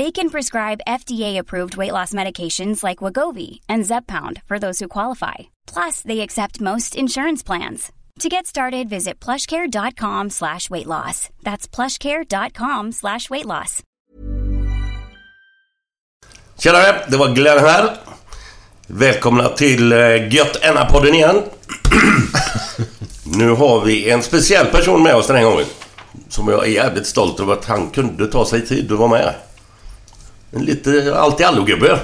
They can prescribe FDA-approved weight loss medications like Wagovi and Zeppound for those who qualify. Plus, they accept most insurance plans. To get started, visit plushcare.com slash weight loss. That's plushcare.com slash weight loss. Tjenare, det var Glenn här. Välkomna till eh, Gött Enna-podden igen. nu har vi en speciell person med oss den här gången. Som jag är jävligt stolt över att han kunde ta sig tid att vara med. En lite allt-i-allo-gubbe.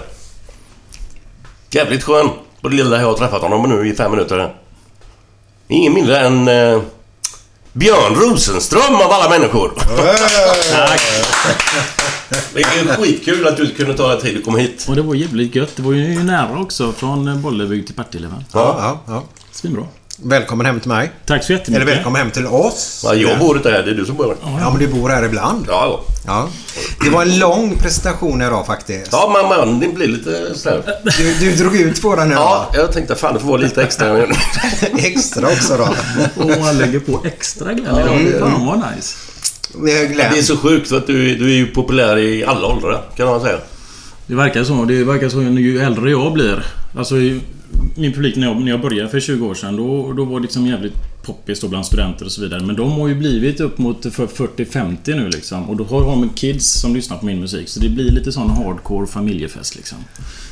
Jävligt skön. Och det lilla jag har träffat honom nu i fem minuter. Ingen mindre än eh, Björn Rosenström av alla människor. Tack! Det är skitkul att du kunde ta dig tid att komma hit. Och det var jävligt gött. Det var ju nära också från Bollebygd till Partille va? Ja, ja, ja. Svinbra. Välkommen hem till mig. Tack så jättemycket. Eller välkommen hem till oss. Ja, jag bor inte här, det är du som bor här. Ja, men du bor här ibland. Ja, ja. Ja. Det var en lång presentation idag faktiskt. Ja, men man, det blir lite sådär. Du, du drog ut på den nu Ja, jag tänkte fan det får vara lite extra. Extra också då. Och han lägger på extra Glenn idag. Fan vad nice. Det är så sjukt för att du, du är ju populär i alla åldrar, kan man säga. Det verkar så. Det verkar så ju äldre jag blir. Alltså min publik när jag, när jag började för 20 år sedan då, då var det liksom jävligt poppis då bland studenter och så vidare. Men de har ju blivit upp mot för 40-50 nu liksom. Och då har de kids som lyssnar på min musik. Så det blir lite sån hardcore familjefest liksom.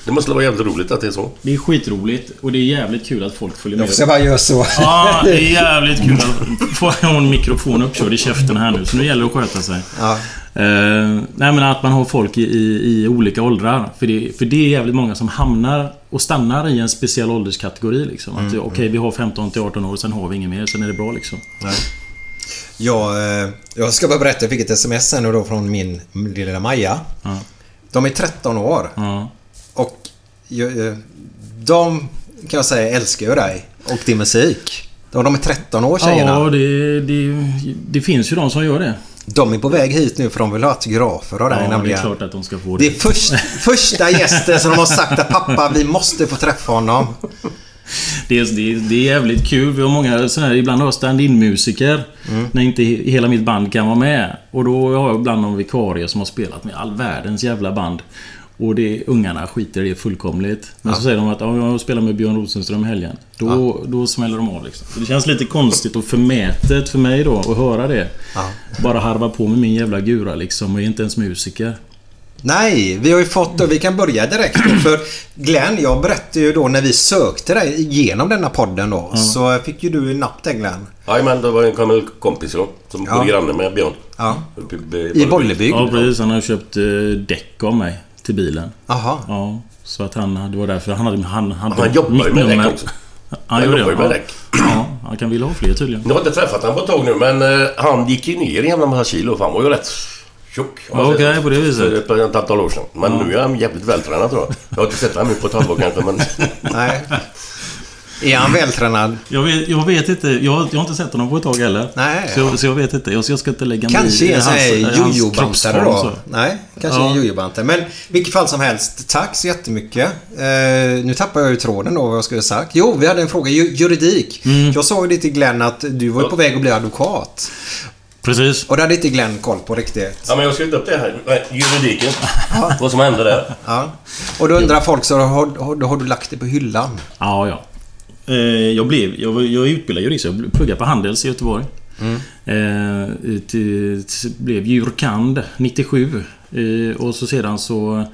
Det måste vara jävligt roligt att det är så. Det är skitroligt och det är jävligt kul att folk följer med. Jag ska bara göra så. Ja, det är jävligt kul att få en mikrofon uppkörd i käften här nu. Så nu gäller det att sköta sig. Ja. Eh, nej men att man har folk i, i, i olika åldrar. För det, för det är jävligt många som hamnar och stannar i en speciell ålderskategori liksom. Att okej, vi har 15 till 18 år, sen har vi inget mer. Sen är det bra liksom. Jag, eh, jag ska bara berätta. Jag fick ett sms här nu då från min lilla Maja. Ja. De är 13 år. Ja. Och eh, de kan jag säga älskar ju dig och din musik. De de är 13 år tjejerna. Ja, det, det, det finns ju de som gör det. De är på väg hit nu för de vill ha autografer av dig Ja, det är nämligen. klart att de ska få Det det. är först, första gästen som de har sagt att pappa, vi måste få träffa honom. Det är, det, är, det är jävligt kul. Vi har många så här, ibland har jag stand-in musiker. När inte he- hela mitt band kan vara med. Och då har jag ibland någon vikarie som har spelat med all världens jävla band. Och det, ungarna skiter i det fullkomligt. Men så säger de att ja, jag spelar med Björn Rosenström i helgen. Då, då smäller de av liksom. Det känns lite konstigt och förmätet för mig då att höra det. Bara harva på med min jävla gura liksom och är inte ens musiker. Nej, vi har ju fått och vi kan börja direkt då. För Glenn, jag berättade ju då när vi sökte dig genom denna podden då. Så fick ju du napp där Glenn. Jajamän, det var en gammal kompis då, som Ja. bodde granne med Björn. Ja. I, Bollebygd. Ja precis, han har köpt eh, däck av mig till bilen. Jaha. Ja, så att han... Det var därför han hade... Han, hade Han jobbar ju med däck också. Han Han jobbar ju med Ja. däck. Ja, han kan vilja ha fler tydligen. Jag har inte träffat honom på ett tag nu, men eh, han gick ju ner en jävla massa kilo. För han var ju rätt tjock. Okej, säger så. på det viset. För ett antal år sedan. Men nu är han jävligt vältränad tror jag. Jag har inte sett honom nu på ett halvår kanske, men... Nej. Är han vältränad? Jag vet, jag vet inte. Jag, jag har inte sett honom på ett tag heller. Nej. Så, jag- så jag vet inte. Jag, jag ska inte lägga mig Kanske i hans- i hans jojo-bantare kroppsform, då? så. Nej, kanske Ja. en jojo-bantare. Men vilket fall som helst, tack så jättemycket. Eh, nu tappar jag ju tråden då vad jag skulle ha sagt. Jo, vi hade en fråga. Ju- Juridik. Mm. Jag sa ju det till Glenn att du var ju på väg att bli advokat. Precis. Och det hade inte Glenn koll på riktigt. Ja, men jag skrev upp det här. Nej, Juridiken. Vad som hände där. Ja. Och då undrar folk så har, har, har du lagt det på hyllan? Ja, ja. Eh, Jag, blev, jag, var- jag är utbildad jurist. Jag pluggade på Handels i Göteborg. Eh, till, till, blev jurkand 97. Eh, och så sedan så...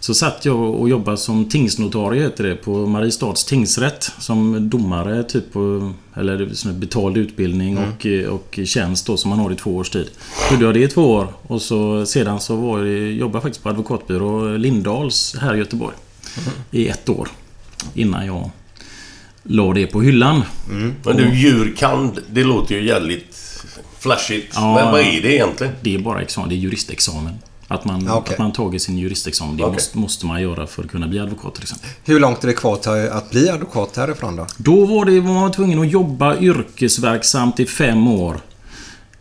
Så satt jag och jobbade som tingsnotarie heter det på Mariestads tingsrätt. Som domare typ på... Eller som betald utbildning och, eh, och tjänst då som man har i två års tid. Gjorde jag det i två år och så sedan så var jag, jobbade jag faktiskt på advokatbyrå Lindahls här i Göteborg. I ett år. Innan jag la det på hyllan. Men du, djurkand, det låter ju jävligt flashigt. Ja. Men vad är det egentligen? Det är bara examen, det är juristexamen. Att man, okej. att man tagit sin juristexamen. Det Okej. måste, måste man göra för att kunna bli advokat till exempel. Hur långt är det kvar till att bli advokat härifrån då? Då var, det, var man tvungen att jobba yrkesverksamt i fem år.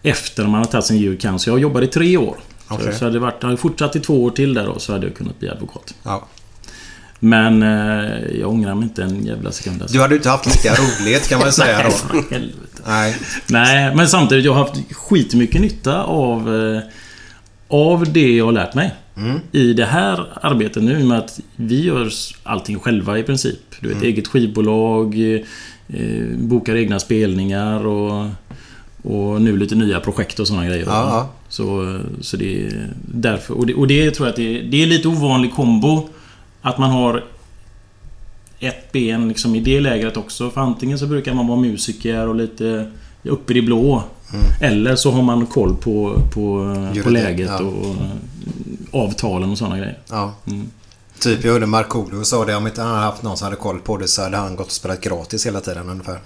Efter man har tagit sin jurkand. Så jag jobbade i tre år. Okej. Så, så hade det varit, hade jag fortsatt i två år till där då, så hade jag kunnat bli advokat. Ja. Men eh, jag ångrar mig inte en jävla sekund. Alltså. Du hade inte haft lika roligt kan man säga Nej, då. helvete. Nej. Nej, men samtidigt jag har haft skitmycket nytta av eh, Av det jag har lärt mig. I det här arbetet nu med att vi gör allting själva i princip. Du vet, eget skivbolag, eh, bokar egna spelningar och, och nu lite nya projekt och sådana grejer. Ja. Så, så det är därför. Och det, och det tror jag att det, det är lite ovanlig kombo. Att man har ett ben liksom i det lägret också. För antingen så brukar man vara musiker och lite uppe i det blå. Eller så har man koll på, på, på läget ja. och eh, avtalen och sådana grejer. Ja. Mm. Typ jag hörde Markoolio sa det. Om inte han hade haft någon som hade koll på det så hade han gått och spelat gratis hela tiden ungefär.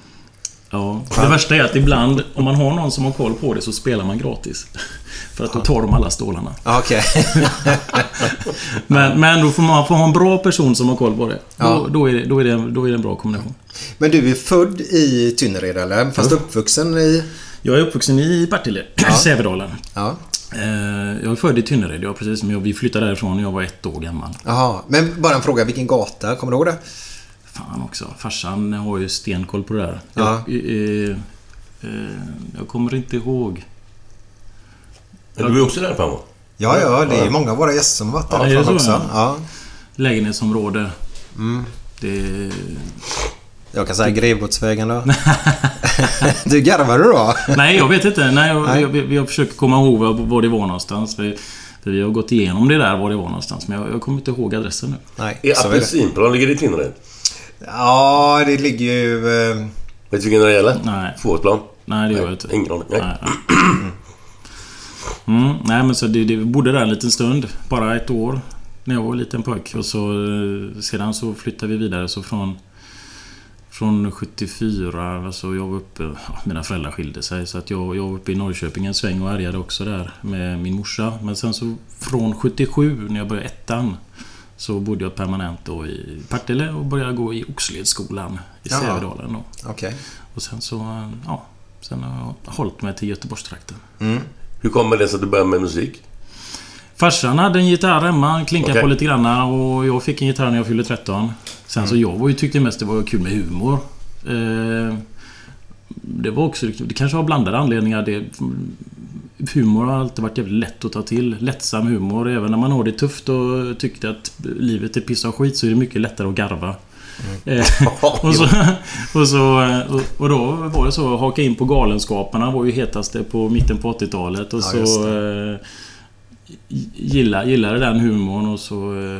Ja. Det värsta är att ibland, om man har någon som har koll på det, så spelar man gratis. För att då tar de alla stålarna. Okej. Men, men då får man får ha en bra person som har koll på det. Ja. Då, då, är det, då, är det, då är det en bra kombination. Men du är född i Tynnered eller? Fast uppvuxen i... Jag är uppvuxen i Partille, Sävedalen. Ja. Eh, Jag är född i Tynnered, ja precis. Men jag- vi flyttade därifrån när jag var ett år gammal. Jaha. Men bara en fråga. Vilken gata? Kommer du ihåg det? Fan också. Farsan har ju stenkoll på det där. Ja. Jag, eh, eh, jag kommer inte ihåg. Men du är också där framme? Ja, ja. Det är många av våra gäster som har varit Ja, därifrån så, också. Ja. Lägenhetsområde. Mm. Det... Jag kan säga Grevgodsvägen då. du garvar du då? Nej, jag vet inte. Nej, jag, Nej. Jag, jag, jag försöker komma ihåg var, var det var någonstans. För, för vi har gått igenom det där, var det var någonstans. Men jag, jag kommer inte ihåg adressen nu. Nej, det. apelsinplan ligger i Tinnered? Ja, det ligger ju... eh, Vet du vilken det gäller? Nej. Fotbollsplan? Nej, det gör jag inte. Ingen aning. Nej. Nej. Mm, nej men så det, det bodde där en liten stund. Bara ett år. När jag var liten pojk. Och så eh, sedan så flyttade vi vidare. Så från... Från 74, alltså jag var uppe... Ja, mina föräldrar skilde sig. Så att jag, jag var uppe i Norrköping en sväng och härjade också där med min morsa. Men sen så från 77, när jag började ettan. Så bodde jag permanent då i Partille och började gå i Oxledsskolan i Jaha. Sävedalen. Okej. Och sen så, ja. Sen har jag hållit mig till Göteborgstrakten. Hur kommer det sig att du började med musik? Farsan hade en gitarr hemma, han klinkade Okej. på lite granna och jag fick en gitarr när jag fyllde 13. Sen så jag var ju, tyckte mest det var kul med humor. Eh, det var också, det kanske var blandade anledningar. Det, humor har alltid varit jävligt lätt att ta till. Lättsam humor. Även när man har det tufft och tyckte att livet är piss och skit så är det mycket lättare att garva. Eh, och, så, och, så, och, då var det så, haka in på Galenskaparna var ju hetaste på mitten på 80-talet. Och Ja, så... Eh, gilla, gillade den humorn och så... eh,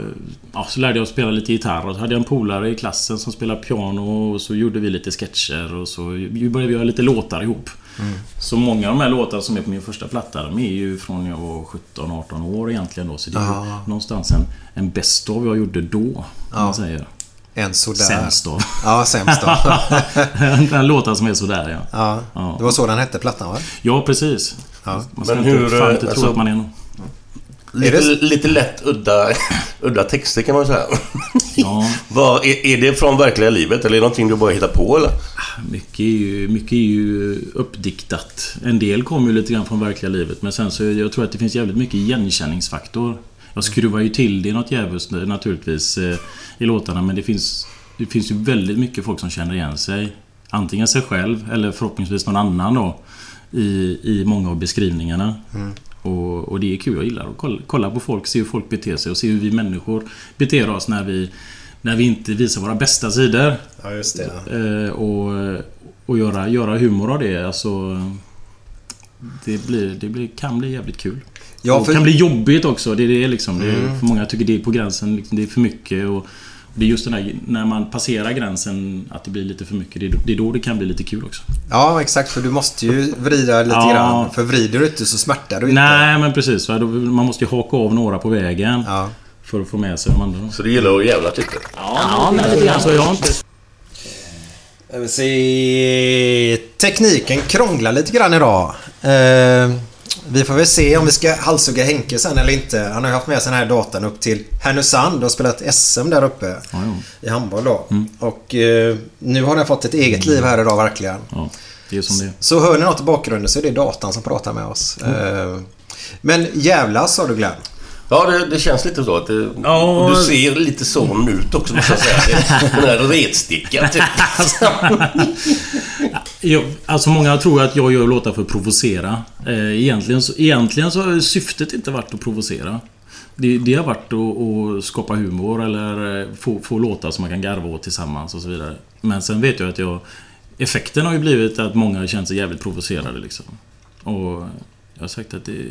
Ja, så lärde jag spela lite gitarr och så hade jag en polare i klassen som spelade piano och så gjorde vi lite sketcher och så började vi göra lite låtar ihop. Så många av de här låtarna som är på min första platta, de är ju från jag var 17-18 år egentligen då. Så det är ju Ja. någonstans en, en best of jag gjorde då, Ja. man säger. En sådär. Sämst av. Ja, sämst då. Den låtar som är sådär ja. Ja. Ja. Det var så den hette plattan va? Ja, precis. Ja. Man ska Men inte, hur, fan inte tro alltså- att man är någon... Lite, det- lite lätt udda, udda texter kan man säga. Ja. Vad, är, är det från verkliga livet eller är det någonting du bara hittar på eller? Mycket är, ju, mycket är ju uppdiktat. En del kommer ju lite grann från verkliga livet men sen så jag tror att det finns jävligt mycket igenkänningsfaktor. Jag skruvar ju till det något jävligt naturligtvis eh, i låtarna men det finns, det finns ju väldigt mycket folk som känner igen sig. Antingen sig själv eller förhoppningsvis någon annan då. i, i många av beskrivningarna. Mm. Och, och det är kul. Jag gillar att kolla, kolla på folk, se hur folk beter sig och se hur vi människor beter oss när vi, när vi inte visar våra bästa sidor. Ja, just det. Eh, och och göra, göra humor av det. Alltså, det, blir, det blir, kan bli jävligt kul. Ja, för- kan bli jobbigt också. Det är det liksom. Det är, Mm. för många tycker det är på gränsen. Liksom, det är för mycket. Och det är just den här, när man passerar gränsen att det blir lite för mycket. Det är, det är då det kan bli lite kul också. Ja, exakt. För du måste ju vrida lite Ja. grann. För vrider du inte så smärtar du inte. Nej, men precis. Man måste ju haka av några på vägen. Ja. För att få med sig de andra. Så det gillar att jävla lite? Ja, men lite grann så. Jag inte... Vill se... Tekniken krånglar lite grann idag. Eh, vi får väl se om vi ska halshugga Henke sen eller inte. Han har ju haft med sig den här datan upp till Härnösand och spelat SM där uppe. Ja, ja. I handboll då. Och eh, nu har den fått ett eget liv här idag verkligen. ja, det är som det är. Så hör ni något i bakgrunden så är det datan som pratar med oss. Eh, men jävlas sa du Glenn. Ja, det, det känns lite så att det, Ja. och du ser lite sån ut också måste jag säga. Det- Den här retstickan typ. Jag, alltså många tror att jag gör låtar för att provocera. Eh, egentligen, så, egentligen så har syftet inte varit att provocera. Det, det har varit att, att skapa humor eller eh, få, få låtar som man kan garva åt tillsammans och så vidare. Men sen vet jag att jag... Effekten har ju blivit att många har känt sig jävligt provocerade liksom. Och jag har sagt att det,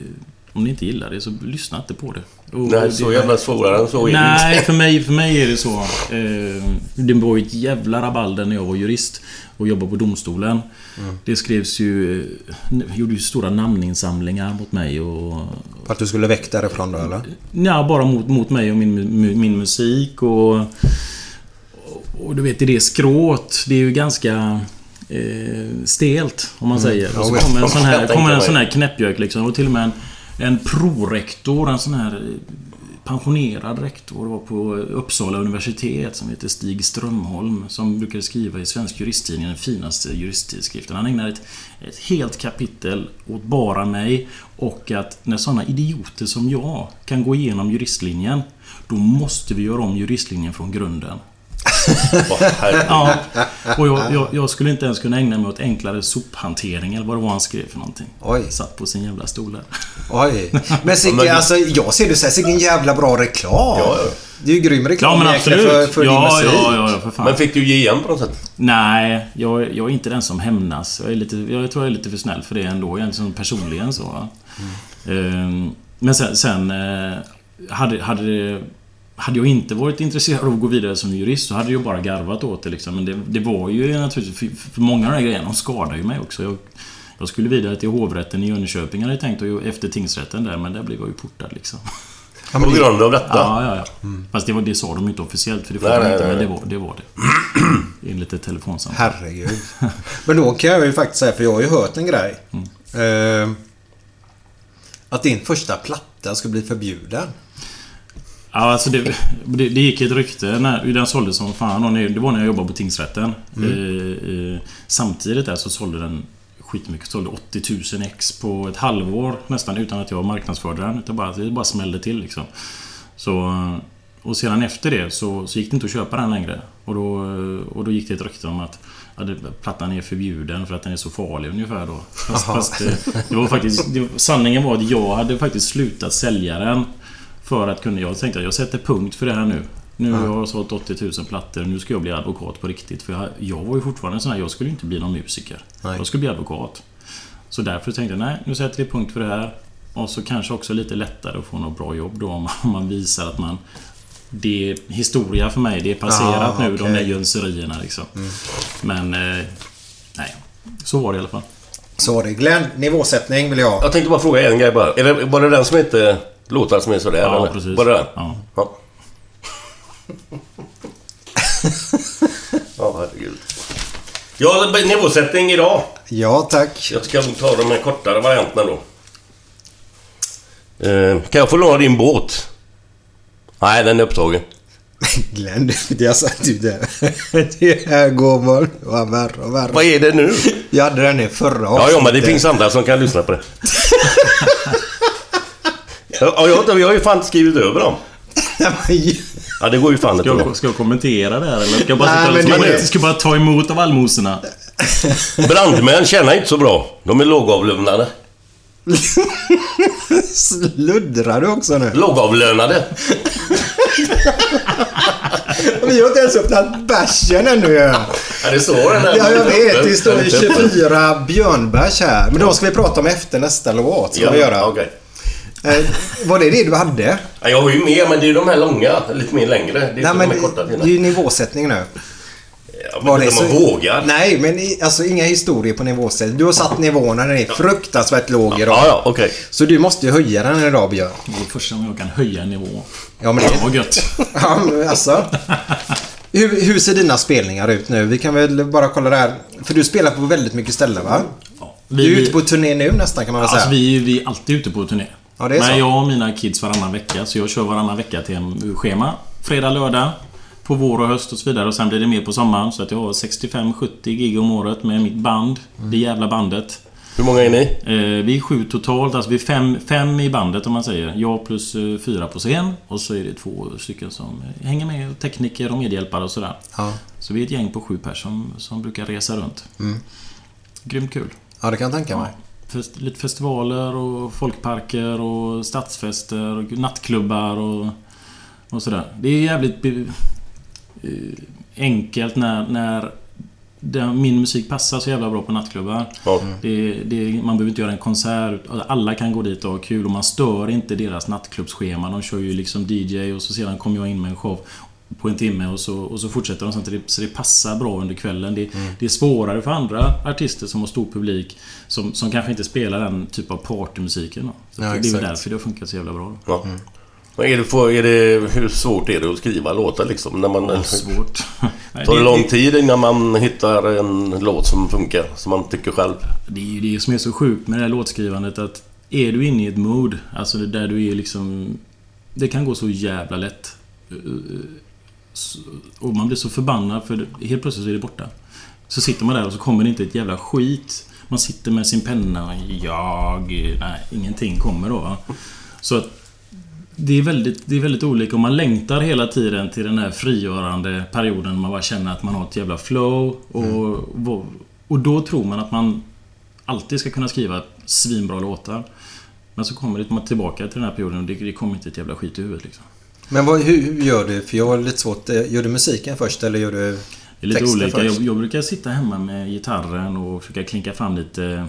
om ni inte gillar det så lyssna inte på det. Och Nej, så det- jävla svårare än så är det Nej, inte. för mig, för mig är det så. Eh, det var ju ett jävla rabalder när jag var jurist och jobbade på domstolen. Det skrevs ju... eh, gjorde ju stora namninsamlingar mot mig och... För att du skulle väck därifrån då eller? Ja, bara mot, mot mig och min, min musik och... Och du vet, det är skråt. Det är ju ganska... Eh, stelt, om man säger. Och så kommer en sån här, kommer en sån här knäppjök liksom. Och till och med en, en prorektor, en sån här eh, pensionerad rektor var på Uppsala universitet som heter Stig Strömholm som brukade skriva i Svensk Juristtidning, den finaste juristtidskriften. Han ägnade ett, ett helt kapitel åt bara mig och att när sådana idioter som jag kan gå igenom juristlinjen då måste vi göra om juristlinjen från grunden. Ja, och jag, jag, jag skulle inte ens kunna ägna mig åt enklare sophantering eller vad det var han skrev för någonting. Oj. Satt på sin jävla stol där. Oj. Men Sigge, alltså jag ser det så här, Sigge, en jävla bra reklam. Ja, ja. Det är ju grym reklam Ja men absolut. för, för din ja, musik. ja, ja, ja, för fan. Men fick du ge igen på något sätt? Nej, jag, jag är inte den som hämnas. Jag, är lite, jag tror jag är lite för snäll för det ändå. Jag är liksom personligen så. va. Ehm, Men sen... sen eh, hade, hade, det, hade jag inte varit intresserad av att gå vidare som jurist så hade jag bara garvat åt det liksom. Men det, det var ju naturligtvis... För, för många av de här grejerna, de skadar ju mig också. Jag, jag skulle vidare till hovrätten i Jönköping hade jag tänkt och efter tingsrätten där men där blev jag ju portad liksom. På grund av detta? Ja, ja, ja. Fast det, var, det sa de inte officiellt för det får Nej, de nej, inte. nej, Men det var det. Var det. Enligt ett telefonsamtal. Herregud. Men då kan jag ju faktiskt säga, för jag har ju hört en grej. Mm. Eh, att din första platta ska bli förbjuden. Ja, alltså det, det, det gick ett rykte när den såldes som fan. Det var när jag jobbade på tingsrätten. Eh, eh, samtidigt där så sålde den skitmycket. Sålde 80 000 ex på ett halvår nästan utan att jag marknadsförde den. Utan bara, det bara smällde till liksom. Så, och sedan efter det så, så gick det inte att köpa den längre. Och då, och då gick det ett rykte om att ja, det, plattan är förbjuden för att den är så farlig ungefär då. Fast, fast det, det var faktiskt... Det, sanningen var att jag hade faktiskt slutat sälja den. För att kunna... Jag tänkte att jag sätter punkt för det här nu. Nu har jag sålt 80 000 plattor. Nu ska jag bli advokat på riktigt. För jag, jag var ju fortfarande sån här... Jag skulle inte bli någon musiker. Nej. Jag skulle bli advokat. Så därför tänkte jag, nej, nu sätter vi punkt för det här. Och så kanske också lite lättare att få något bra jobb då om man- om man visar att man... Det är historia för mig. Det är passerat Ja, nu, de okej. där jönserierna liksom. Men... Eh, nej. Så var det i alla fall. Så var det. Glenn, nivåsättning vill jag ha. Jag tänkte bara fråga en grej bara. Är det, var det den som heter Låtar som är sådär? Ja, eller? precis. Det den? Ja. Ja. Ja, herregud. Ja, nivåsättning idag. Ja, tack. Jag ska ta de här kortare varianterna då. Eh, kan jag få låna din båt? Nej, den är upptagen. Glenn, det jag sagt du det. Det här går bara värre och värre. Vad är det nu? Jag hade den i förra Ja, ja, men det finns andra som kan lyssna på det. Ja, jag, jag har ju fan skrivit över dem. Ja, det går ju fan inte. Ska då. jag, ska jag kommentera det här eller? Ska jag bara, Nej, ska, det- jag, ska bara ta emot av allmosorna? Brandmän tjänar inte så bra. De är lågavlönade. Sluddrar du också nu? Lågavlönade. Vi har inte ens öppnat bärsen ännu ju. Ja, det står den här. Ja, jag vet. Det står Den ju är inte 24 björnbärs här. Men de ska vi prata om efter nästa låt. Ska Ja, vi göra. okej. Eh, var det det du hade? Ja, jag har ju mer, men det är de här långa. Lite mer längre. Det är Nej, inte men de här korta det är ju nivåsättning nu. Ja, men inte om man vågar. Nej, men i, alltså inga historier på nivåsättning. Du har satt nivåerna, den är fruktansvärt låg idag. Ja, ja, okej. Så du måste ju höja den idag, Björn. Det är första gången jag kan höja en nivå. Ja, men Ja, det... vad gött. Ja, men alltså. Hur, hur ser dina spelningar ut nu? Vi kan väl bara kolla där. För du spelar på väldigt mycket ställen, va? Ja, Du är ute på turné nu nästan, kan man väl säga. Alltså vi, vi är alltid ute på turné. Ja, det är Men så. jag och mina kids varannan vecka. Så jag kör varannan vecka till en schema. Fredag, lördag. På vår och höst och så vidare. Och sen blir det mer på sommaren. Så att jag har 65-70 gig om året med mitt band. Mm. Det jävla bandet. Hur många är ni? Eh, vi är sju totalt. Alltså vi är fem, fem i bandet om man säger. Jag plus eh, fyra på scen. Och så är det två stycken som hänger med. Tekniker och medhjälpare och sådär. Ja. Så vi är ett gäng på sju personer som, som brukar resa runt. Mm. Grymt kul. ja, det kan jag tänka mig. Fest, lite festivaler och folkparker och stadsfester och nattklubbar och, och sådär. Det är jävligt eh, enkelt när, när den, min musik passar så jävla bra på nattklubbar. Ja. Det, det, man behöver inte göra en konsert. Alla kan gå dit och ha kul och man stör inte deras nattklubbsschema. De kör ju liksom DJ och så sedan kommer jag in med en show på en timme och så, och så fortsätter de. Så det, så det passar bra under kvällen. Det, det är svårare för andra artister som har stor publik som, som kanske inte spelar den typ av partymusiken. Så Ja, det är exakt. därför det har funkat så jävla bra. Ja. Men är det, är det, hur svårt är det att skriva låtar liksom? När man, Ja, svårt. Tar det lång tid innan man hittar en låt som funkar? Som man tycker själv? Det är ju det som är så sjukt med det här låtskrivandet att är du inne i ett mood, alltså där du är liksom... Det kan gå så jävla lätt. Och man blir så förbannad för helt plötsligt så är det borta. Så sitter man där och så kommer det inte ett jävla skit. Man sitter med sin penna och jag... Nej, ingenting kommer då. Så att det är, väldigt, det är väldigt olika och man längtar hela tiden till den här frigörande perioden man bara känner att man har ett jävla flow. Och, och då tror man att man alltid ska kunna skriva svinbra låtar. Men så kommer man tillbaka till den här perioden och det, det kommer inte ett jävla skit i huvudet liksom. Men vad, hur, hur gör du? För jag har lite svårt. eh, Gör du musiken först eller gör du Det är lite texten olika. först? Jag, jag brukar sitta hemma med gitarren och försöka klinka fram lite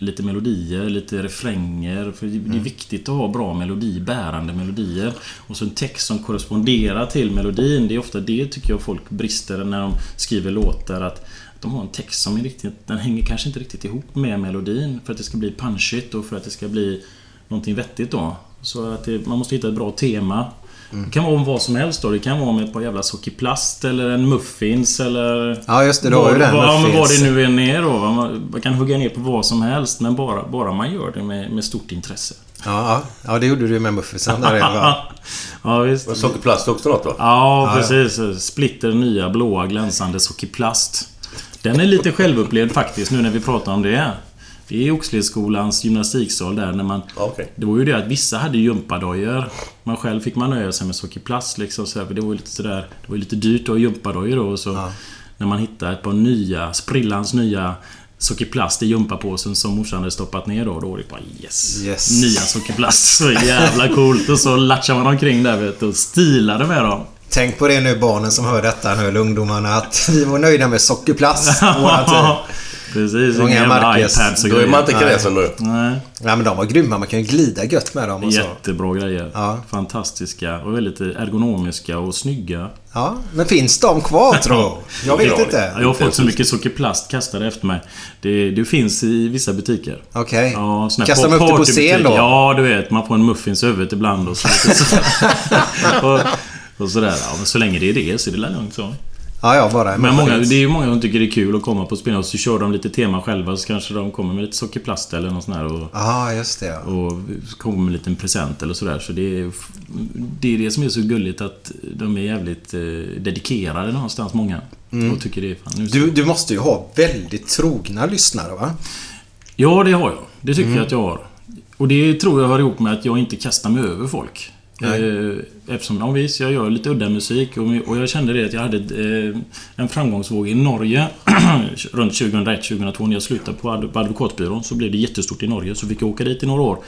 Lite melodier, lite refränger. För det Mm. det är viktigt att ha bra melodi, bärande melodier. Och så en text som korresponderar till melodin. Det är ofta det tycker jag folk brister när de skriver låtar. Att de har en text som är riktigt... Den hänger kanske inte riktigt ihop med melodin. För att det ska bli punchigt och för att det ska bli någonting vettigt då. Så att det, man måste hitta ett bra tema. Det kan vara om vad som helst då. Det kan vara om ett par jävla sockerplast eller en muffins eller... Ja, just det. Du har ju den. vad, ja, men vad muffins. det nu än är då. Man, man kan hugga ner på vad som helst men bara, bara man gör det med, med stort intresse. Ja, ja. ja, det gjorde du med muffinsen. Där är det, va? ja, visst. Och Sockerplast också något va? Ja, precis. Splitter nya blåa glänsande sockerplast. Den är lite självupplevd faktiskt nu när vi pratar om det. Det är Oxledsskolans gymnastiksal där när man... Ja, okej. Det var ju det att vissa hade gympadojor. Man själv fick man nöja sig med sockerplast liksom. Så här, det var ju lite sådär... Det var lite dyrt att ha gympadojor då. och Så När man hittade ett par nya, sprillans nya sockerplast i gympapåsen som morsan hade stoppat ner då. Då var det bara yes! Yes. Nya sockerplast. Så jävla coolt. Och så latchar man omkring där vet du, och stilade med dem. Tänk på det nu barnen som hör detta nu, eller ungdomarna, att vi var nöjda med sockerplast på våran tid. Precis, inga iPads och Då är man inte kräsen nu. Nej, Ja, men de var grymma. Man kan ju glida gött med dem och så. jättebra grejer. Ja. Fantastiska och väldigt ergonomiska och snygga. Ja, men finns de kvar tro? Jag vet Ja, inte. Jag har fått så mycket sockerplast kastade efter mig. Det, det finns i vissa butiker. Okej. Ja, såna här Kastar de upp det på scen då? Ja, du vet. Man får en muffins i huvudet ibland och så. och, och sådär. Ja, men så länge det är det så är det lugnt så. Ja, ja, bara en Men många, det är ju många som tycker det är kul att komma på och så kör de lite tema själva så kanske de kommer med lite sockerplast eller något sånt här och, Ja, just det. Och kommer med en liten present eller sådär. Så det är, det är det som är så gulligt att de är jävligt eh, dedikerade någonstans många. Och tycker det är fan, nu Mm. Du, du måste ju ha väldigt trogna lyssnare, va? Ja, det har jag. Det tycker Mm. jag att jag har. Och det tror jag hör ihop med att jag inte kastar mig över folk. Nej. Eh, eftersom, ja visst, jag gör lite udda musik och, och jag kände det att jag hade eh, en framgångsvåg i Norge runt 2001-2002 när jag slutade på, på advokatbyrån. Så blev det jättestort i Norge, så fick jag åka dit i några år.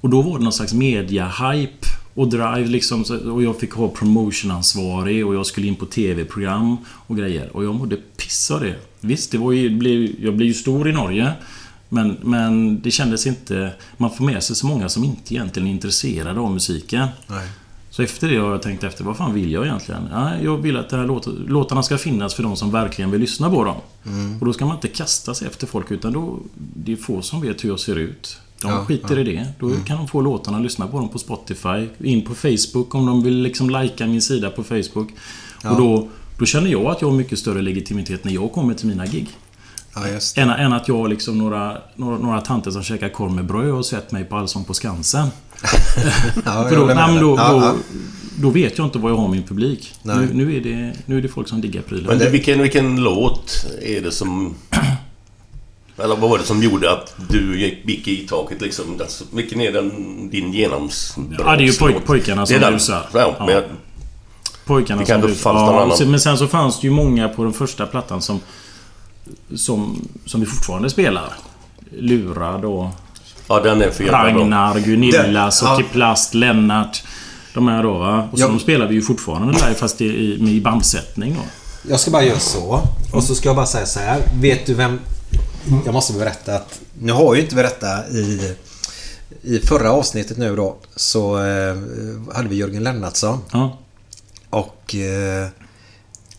Och då var det någon slags media-hype och drive liksom. Och jag fick ha promotionansvarig och jag skulle in på TV-program och grejer. Och jag mådde piss av det. Visst, det var ju, jag blev ju stor i Norge. Men, men det kändes inte... Man får med sig så många som inte egentligen är intresserade av musiken. Nej. Så efter det har jag tänkt efter, vad fan vill jag egentligen? Ja, jag vill att de här låt, låtarna ska finnas för de som verkligen vill lyssna på dem. Och då ska man inte kasta sig efter folk utan då... Det är få som vet hur jag ser ut. De Ja, skiter i det. Då kan de få låtarna, lyssna på dem på Spotify. In på Facebook om de vill liksom likea min sida på Facebook. Och då, då känner jag att jag har mycket större legitimitet när jag kommer till mina gig. Ja, just Än, än att jag liksom några, några, några tanter som käkar korv med bröd och sett mig på Allsång på Skansen. Ja, För då, nej, då. Ja, då, ja. då vet jag inte vad jag har min publik. Nej. Nu, nu, är det, nu är det folk som diggar prylen. Men det, vilken, vilken låt är det som... Eller vad var det som gjorde att du gick, gick i taket liksom? Alltså, vilken är den, din genombrott? Ja, det är ju poj, pojkarna som rusar. Ja, Ja. men Pojkarna Det som fanns någon ja, Men sen så fanns det ju många på den första plattan som... Som, som vi fortfarande spelar. Lurad och ja, den är för jävla bra. Ragnar, Gunilla, Den- ja. Sockerplast, Lennart. De här då va. Och så Ja. de spelar vi ju fortfarande live fast i, i, i bandsättning då. Jag ska bara göra så. Och så ska jag bara säga så här. Vet du vem... Jag måste berätta att... Nu har jag ju inte berättat i... I förra avsnittet nu då så eh, hade vi Jörgen Lennartsson. Ja. Och eh,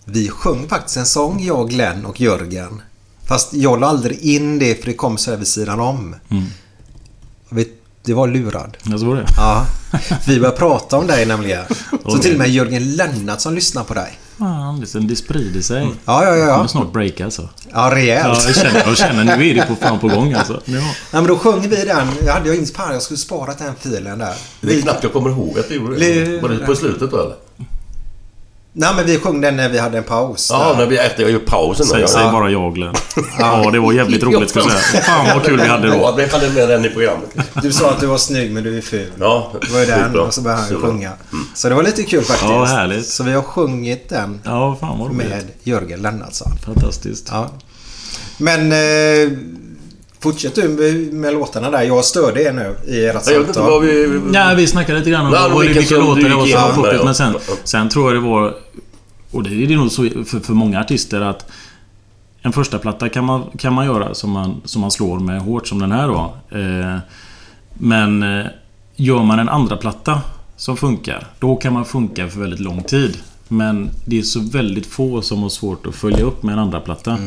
vi sjöng faktiskt en sång, jag, Glenn och Jörgen. Fast jag la aldrig in det för det kom så här vid sidan om. Och vet, det var lurad. Jag såg det. Ja. Vi började prata om dig nämligen. Så till och med Jörgen Lennartsson lyssnar på dig. Fan, liksom, det sprider sig. Ja, ja, ja. Det kommer Ja, snart breaka alltså. ja rejält. Ja, jag känner, jag känner nu är det på fan på gång alltså. Ja. Nej, men då sjöng vi den. Jag hade jag inte fan, jag skulle spara den filen där. Det är knappt jag kommer ihåg att vi gjorde det. Var det på slutet då eller? Nej, men vi sjöng den när vi hade en paus. Ja, när vi, efter jag gjorde pausen. Säg, säg bara jag Glenn. Ja, det var jävligt roligt ska jag säga. Fan vad kul vi hade då. vi hade med den i programmet. Du sa att du var snygg men du är ful. Ja, Det var ju den och så började han ju Superbra. sjunga. Så det var lite kul faktiskt. Ja, härligt. Så vi har sjungit den Ja, fan vad roligt. med Jörgen Lennartsson. Fantastiskt. Ja. Men eh, fortsätt du med, med låtarna där. Jag störde er nu i ert Jag vet inte samtal. vad vi... Ja, vi snackade lite grann om vad, vilka vilka, låtar det var som var poppigt. Men sen, sen tror jag det var... Och det är det nog så för, för många artister att... En första platta kan man, kan man göra som man, som man slår med hårt som den här då. Eh, men eh, gör man en andra platta som funkar, då kan man funka för väldigt lång tid. Men det är så väldigt få som har svårt att följa upp med en andra platta.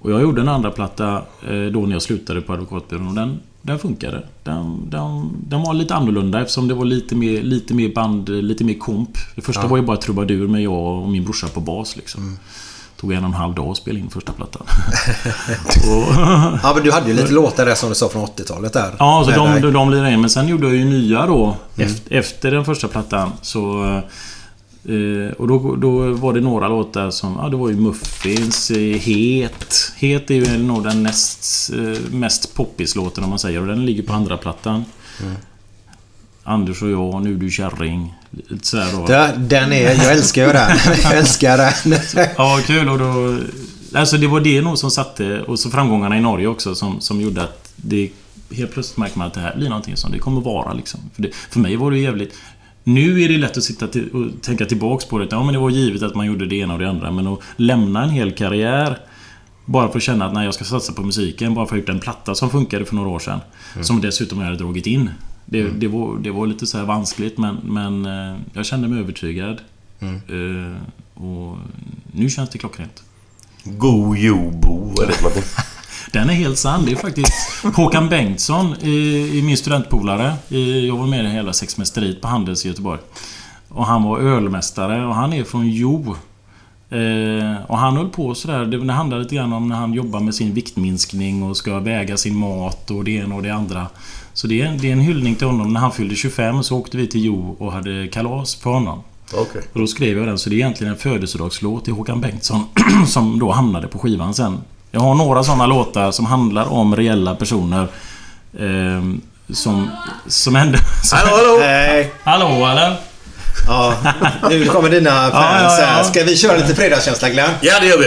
Och jag gjorde en andra platta eh, då när jag slutade på advokatbyrån och den, den funkade. Den, den, den var lite annorlunda eftersom det var lite mer, lite mer band, lite mer komp. Det första var ju bara trubadur med jag och min brorsa på bas liksom. Tog en och en halv dag att spela in första plattan. Ja, men du hade ju lite låtar där som du sa från 80-talet där. Ja, så de, de, de lirade in. Men sen gjorde jag ju nya då. Efter, efter den första plattan. Så... Eh, och då, då var det några låtar som... Ja, det var ju Muffins, eh, Het. Het är ju nog den näst, eh, mest poppislåten om man säger. Och den ligger på andra plattan. Anders och jag, Nu du kärring. Sådär då. Den är... Jag älskar ju den. Jag älskar den. Ja, kul och då... Alltså det var det nog som satte... Och så framgångarna i Norge också som, som gjorde att det... Helt plötsligt märker man att det här blir någonting som det kommer vara liksom. För, det, för mig var det jävligt... Nu är det lätt att sitta till, och tänka tillbaks på det. Ja, men det var givet att man gjorde det ena och det andra. Men att lämna en hel karriär bara för att känna att nej, jag ska satsa på musiken. Bara för att ha gjort en platta som funkade för några år sedan. Som dessutom jag hade dragit in. Det, det, var, det var lite så här vanskligt men, men eh, jag kände mig övertygad. Eh, och nu känns det klockrent. Go Jobo, som att Den är helt sann. Det är faktiskt Håkan Bengtsson, i, i min studentpolare. I, jag var med i hela Sexmästeriet på Handels i Göteborg. Och han var ölmästare och han är från Jo. Eh, och han höll på sådär. Det, det handlar lite grann om när han jobbar med sin viktminskning och ska väga sin mat och det ena och det andra. Så det är, det är en hyllning till honom. När han fyllde 25 så åkte vi till Jo och hade kalas för honom. Okej. Och då skrev jag den, så det är egentligen en födelsedagslåt till Håkan Bengtsson som då hamnade på skivan sen. Jag har några sådana låtar som handlar om reella personer. Eh, som, som ändå... Som, Hallå, hallå! Nej. hallå eller? Ja, nu kommer dina fans Ja, ja, ja. Ska vi köra lite fredagskänsla Glenn? Ja, det gör vi.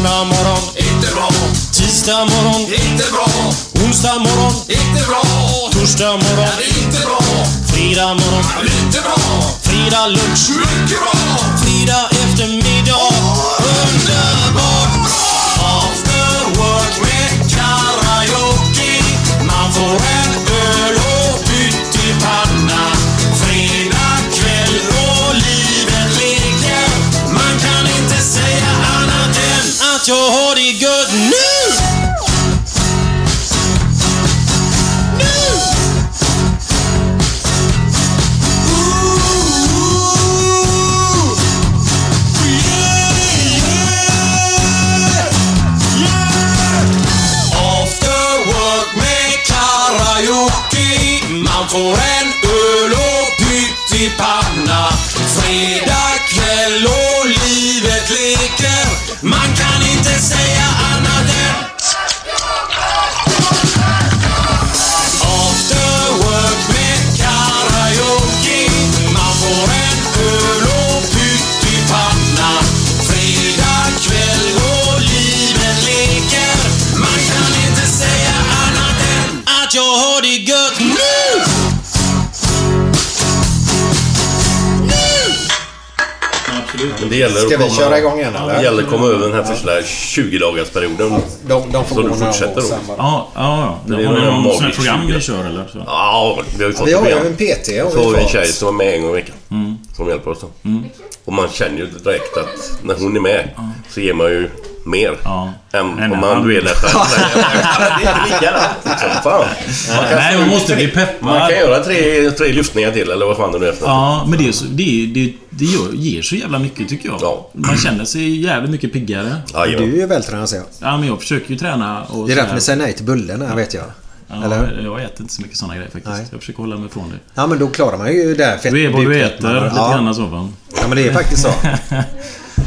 Måndag morgon, inte bra. Tisdag morgon, inte bra. Onsdag morgon, inte bra. Torsdag morgon, inte bra. Fredag morgon, lite bra. Fredag lunch, mycket bra. Fredag eftermiddag, underbart. After work med karaoke. Man får än gäller Ska att vi komma, köra igång igen, eller? Det gäller att komma över den här första 20-dagarsperioden. De, de får Så gå du några fortsätter år då? sen bara. Ja, ja, ja. Det är Har ni någon sån här program ni 20. kör eller? Så? Ja, vi har ju fått Vi har ju en PT har Så har vi en tjej som är med en gång i veckan. Som hjälper oss då. Och man känner ju direkt att när hon är med så ger man ju mer. Ja. Än En om man halv. du är där själv. det är inte likadant liksom. Fan. Man kan, Nej, man måste bli peppad. man kan göra tre, tre lyftningar till eller vad fan det nu är för. Ja, men det, är så, det, det, det gör, ger så jävla mycket tycker jag. Ja. Man känner sig jävligt mycket piggare. Jajamän. Du är ju vältränad ser jag. Ja, men jag försöker ju träna och Det är så därför ni säger nej till bullarna, vet jag. Ja, Eller? Jag äter inte så mycket såna grejer faktiskt. Nej. Jag försöker hålla mig ifrån det. Ja, men då klarar man ju det här fett Du är vad du äter, lite ja. grann så va? ja, men det är faktiskt så.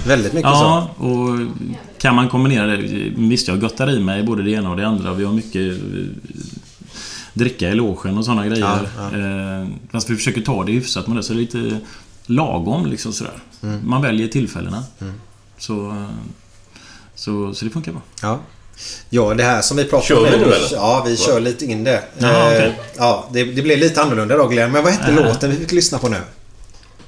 Väldigt mycket så. Ja, och kan man kombinera det. Visst, jag göttar i mig både det ena och det andra. Vi har mycket eh, dricka i logen och sådana grejer. Ja, Eh, fast vi försöker ta det hyfsat med det. Så lite lagom liksom sådär. Mm. Man väljer tillfällena. Så, eh, så, så det funkar bra. Ja. Ja, det här som vi pratade Kör om vi nu, eller? Ja, vi kör lite in det. Jaha, Eh, okej. Ja, det, det blev lite annorlunda då Glenn. Men vad hette låten vi fick lyssna på nu?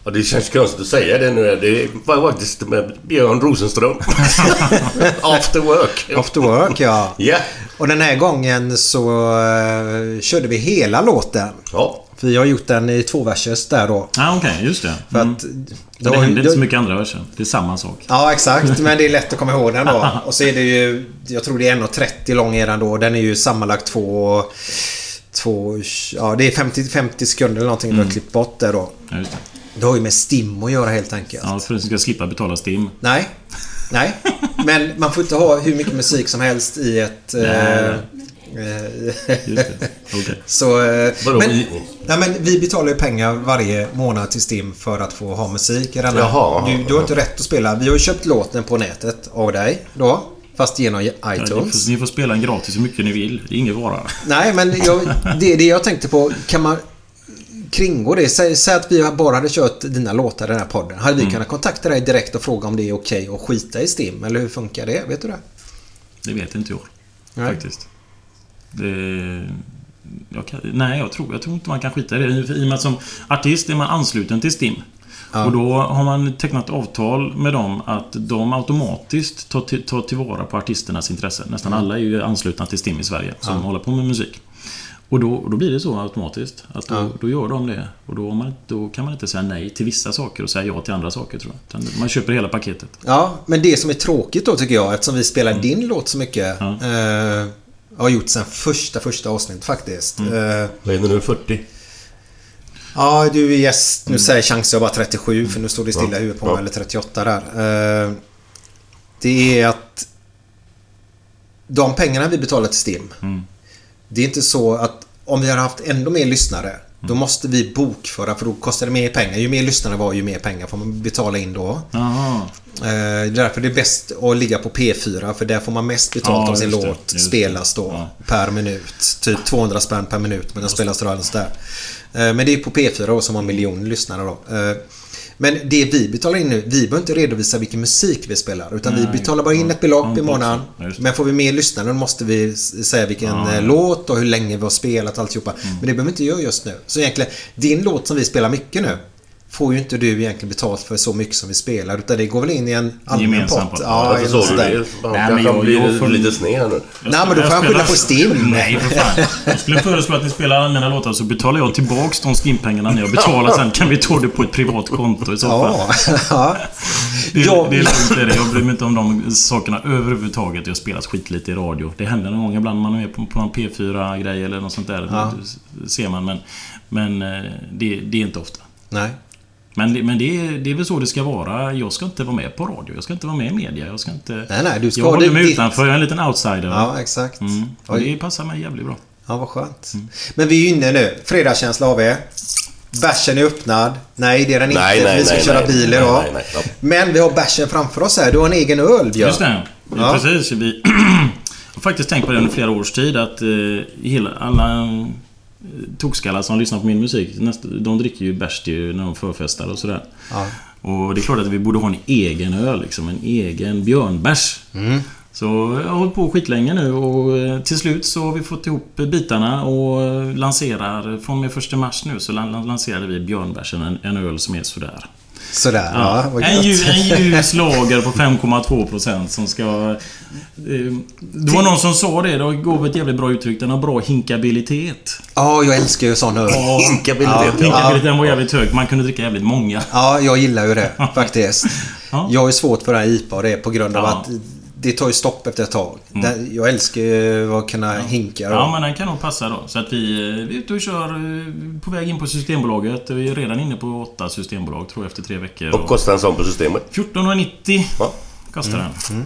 Ja, det känns konstigt att säga det nu. Det var faktiskt med Björn Rosenström. After work. After Work, ja. Ja. Och den här gången så eh, körde vi hela låten. Ja. För jag har gjort den i två verses där då. Ja, okej. just det. För Mm. att... Då- det händer inte så mycket andra verser. Det är samma sak. Ja, exakt. Men det är lätt att komma ihåg den då. Och så är det ju... Jag tror det är 1.30 lång är den då. Den är ju sammanlagt två... Två... Ja, det är 50, 50 sekunder eller någonting vi har klippt bort där då. Ja, just det. Det har ju med STIM att göra helt enkelt. Ja, för att du ska slippa betala STIM. Nej. Nej. Men man får inte ha hur mycket musik som helst i ett... Nej, eh, Just eh, det. Okej. Så... eh, Vadå, men, vi- nej, men vi betalar ju pengar varje månad till STIM för att få ha musik denna. Jaha. Du, du har inte rätt att spela. Vi har ju köpt låten på nätet av dig då. Fast genom Ja, ni, iTunes. får, ni får spela den gratis hur mycket ni vill. Det är ingen fara. Nej, men jag, det är det jag tänkte på. Kan man kringgå det? Säg, säg att vi bara hade kört dina låtar i den här podden. Hade vi Mm. kunnat kontakta dig direkt och fråga om det är okej att skita i STIM? Eller hur funkar det? Vet du det? Det vet inte jag. Nej. Faktiskt. Det, jag kan, nej, jag tror, jag tror inte man kan skita i det. I och med att som artist är man ansluten till STIM. Och då har man tecknat avtal med dem att de automatiskt tar, till, tar tillvara på artisternas intressen. Nästan alla är ju anslutna till STIM i Sverige som håller på med musik. Och då, och då blir det så automatiskt. Att då, då gör de det. Och då, man, då kan man inte säga nej till vissa saker och säga ja till andra saker tror jag. Man köper hela paketet. Ja, men det som är tråkigt då tycker jag, eftersom vi spelar din låt så mycket. Eh, har gjort sen första, första avsnittet faktiskt. Eh, Vad är det nu? 40? ja, du är gäst. Nu säger chansen jag bara 37 för nu står det stilla i huvudet på mig. Ja. Eller 38 där. Eh, det är att de pengarna vi betalar till STIM. Det är inte så att om vi har haft ändå mer lyssnare. Då måste vi bokföra för då kostar det mer pengar. Ju mer lyssnare var ju mer pengar får man betala in då. Jaha. Eh, är därför det är bäst att ligga på P4 för där får man mest betalt Ja, om sin låt det. spelas då Ja. per minut. Typ 200 spänn per minut men den spelas då alldeles där. Eh, Men det är på P4 då som har miljoner lyssnare då. Eh, Men det vi betalar in nu, vi behöver inte redovisa vilken musik vi spelar. Utan Nej, vi betalar bara in ett belopp Ja, i månaden. Men får vi mer lyssnare då måste vi säga vilken Ja, eh, ja. låt och hur länge vi har spelat alltihopa. Mm. Men det behöver vi inte göra just nu. Så egentligen, din låt som vi spelar mycket nu får ju inte du egentligen betalt för så mycket som vi spelar. Utan det går väl in i en allmän Gemensam pott. Ja, Varför en sa du det? Nej, men jag- blir jag får- lite sned nu. Nej, men då får jag skylla på STIM. Nej, för fan. Jag skulle föreslå att ni spelar mina låtar så betalar jag tillbaks de STIM-pengarna ni har betalat. Sen kan vi ta det på ett privat konto i så fall. Ja. ja. Det, Ja. det är lugnt det är det. Jag bryr mig inte om de sakerna överhuvudtaget. Jag spelar skitlite i radio. Det händer någon gång ibland man är med på, på en P4-grej eller något sånt där. Ja. Det ser man. Men, men eh, det, det är inte ofta. Nej. Men, det- men det, är, det är väl så det ska vara. Jag ska inte vara med på radio. Jag ska inte vara med i media. Jag ska inte... Nej, nej, du ska jag håller mig ditt- utanför. Jag är en liten outsider. Ja, exakt. Mm. Och det passar mig jävligt bra. Ja, vad skönt. Men vi är ju inne nu. Fredagskänsla av er. Bärsen är öppnad. Nej, det är den inte. Nej, vi ska nej, köra nej. bil idag. nej, nej, ja. Men vi har bärsen framför oss här. Du har en egen öl, Björn. Just det. Ja. Precis. Vi har faktiskt tänkt på det under flera års tid att eh, hela, alla tokskallar som lyssnar på min musik, de dricker ju bärs när de förfestar och sådär. Ja. Och det är klart att vi borde ha en egen öl, liksom. En egen björnbärs. Mm. Så jag har hållit på skitlänge nu och eh, till slut så har vi fått ihop bitarna och eh, lanserar från och med första mars nu så lan- lanserade vi björnbärsen, en, en öl som är sådär. Sådär, ja. Ja, en, ljus, en ljus lager på 5,2% som ska... eh, Det var någon som sa det, det gav ett jävligt bra uttryck. Den har bra hinkabilitet. Ja, jag älskar ju sån öl. Ja, Hinkabilitet, ja. Hinkabiliteten var jävligt hög. Man kunde dricka jävligt många. Ja, jag gillar ju det faktiskt. Ja. Jag ju svåt för det här IPA och det på grund av Ja. att det tar ju stopp efter ett tag. Det- Jag älskar ju att kunna hinka. då. Ja, men den kan nog passa då. Så att vi, eh, vi är ute och kör eh, på väg in på Systembolaget. Vi är redan inne på åtta systembolag tror jag efter tre veckor. Och kostar en sån på systemet? 14,90 Ja. kostar den. Eh,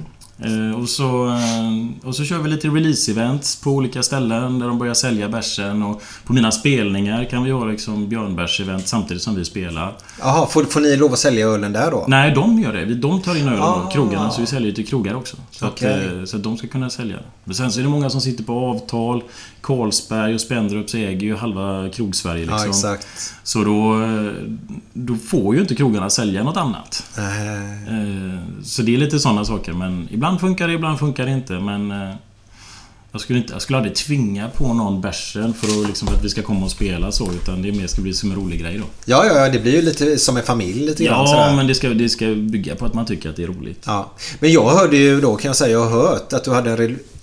och, så, eh, och så kör vi lite release-events på olika ställen där de börjar sälja bärsen. Och på mina spelningar kan vi ha liksom björnbärs-event samtidigt som vi spelar. Jaha, får, får ni lov att sälja ölen där då? Nej, de gör det. De tar in ölen Ah. på krogarna, så vi säljer till krogar också. Så, Okej. att, eh, så att de ska kunna sälja. Men sen så är det många som sitter på avtal. Carlsberg och Spendrups äger ju halva krogsverige liksom. Ja, exakt. Så då, eh, då får ju inte krogarna sälja något annat. Eh, Så det är lite sådana saker. Men ibland funkar det, ibland funkar det inte. Men eh, jag skulle, inte, jag skulle aldrig tvinga på någon bärsen för att, liksom, för att vi ska komma och spela så. Utan det mer ska bli som en rolig grej då. Ja, ja, ja, det blir ju lite som en familj lite grann Ja, sådär. men det ska, det ska bygga på att man tycker att det är roligt. Ja. Men jag hörde ju då kan jag säga, jag har hört att du hade en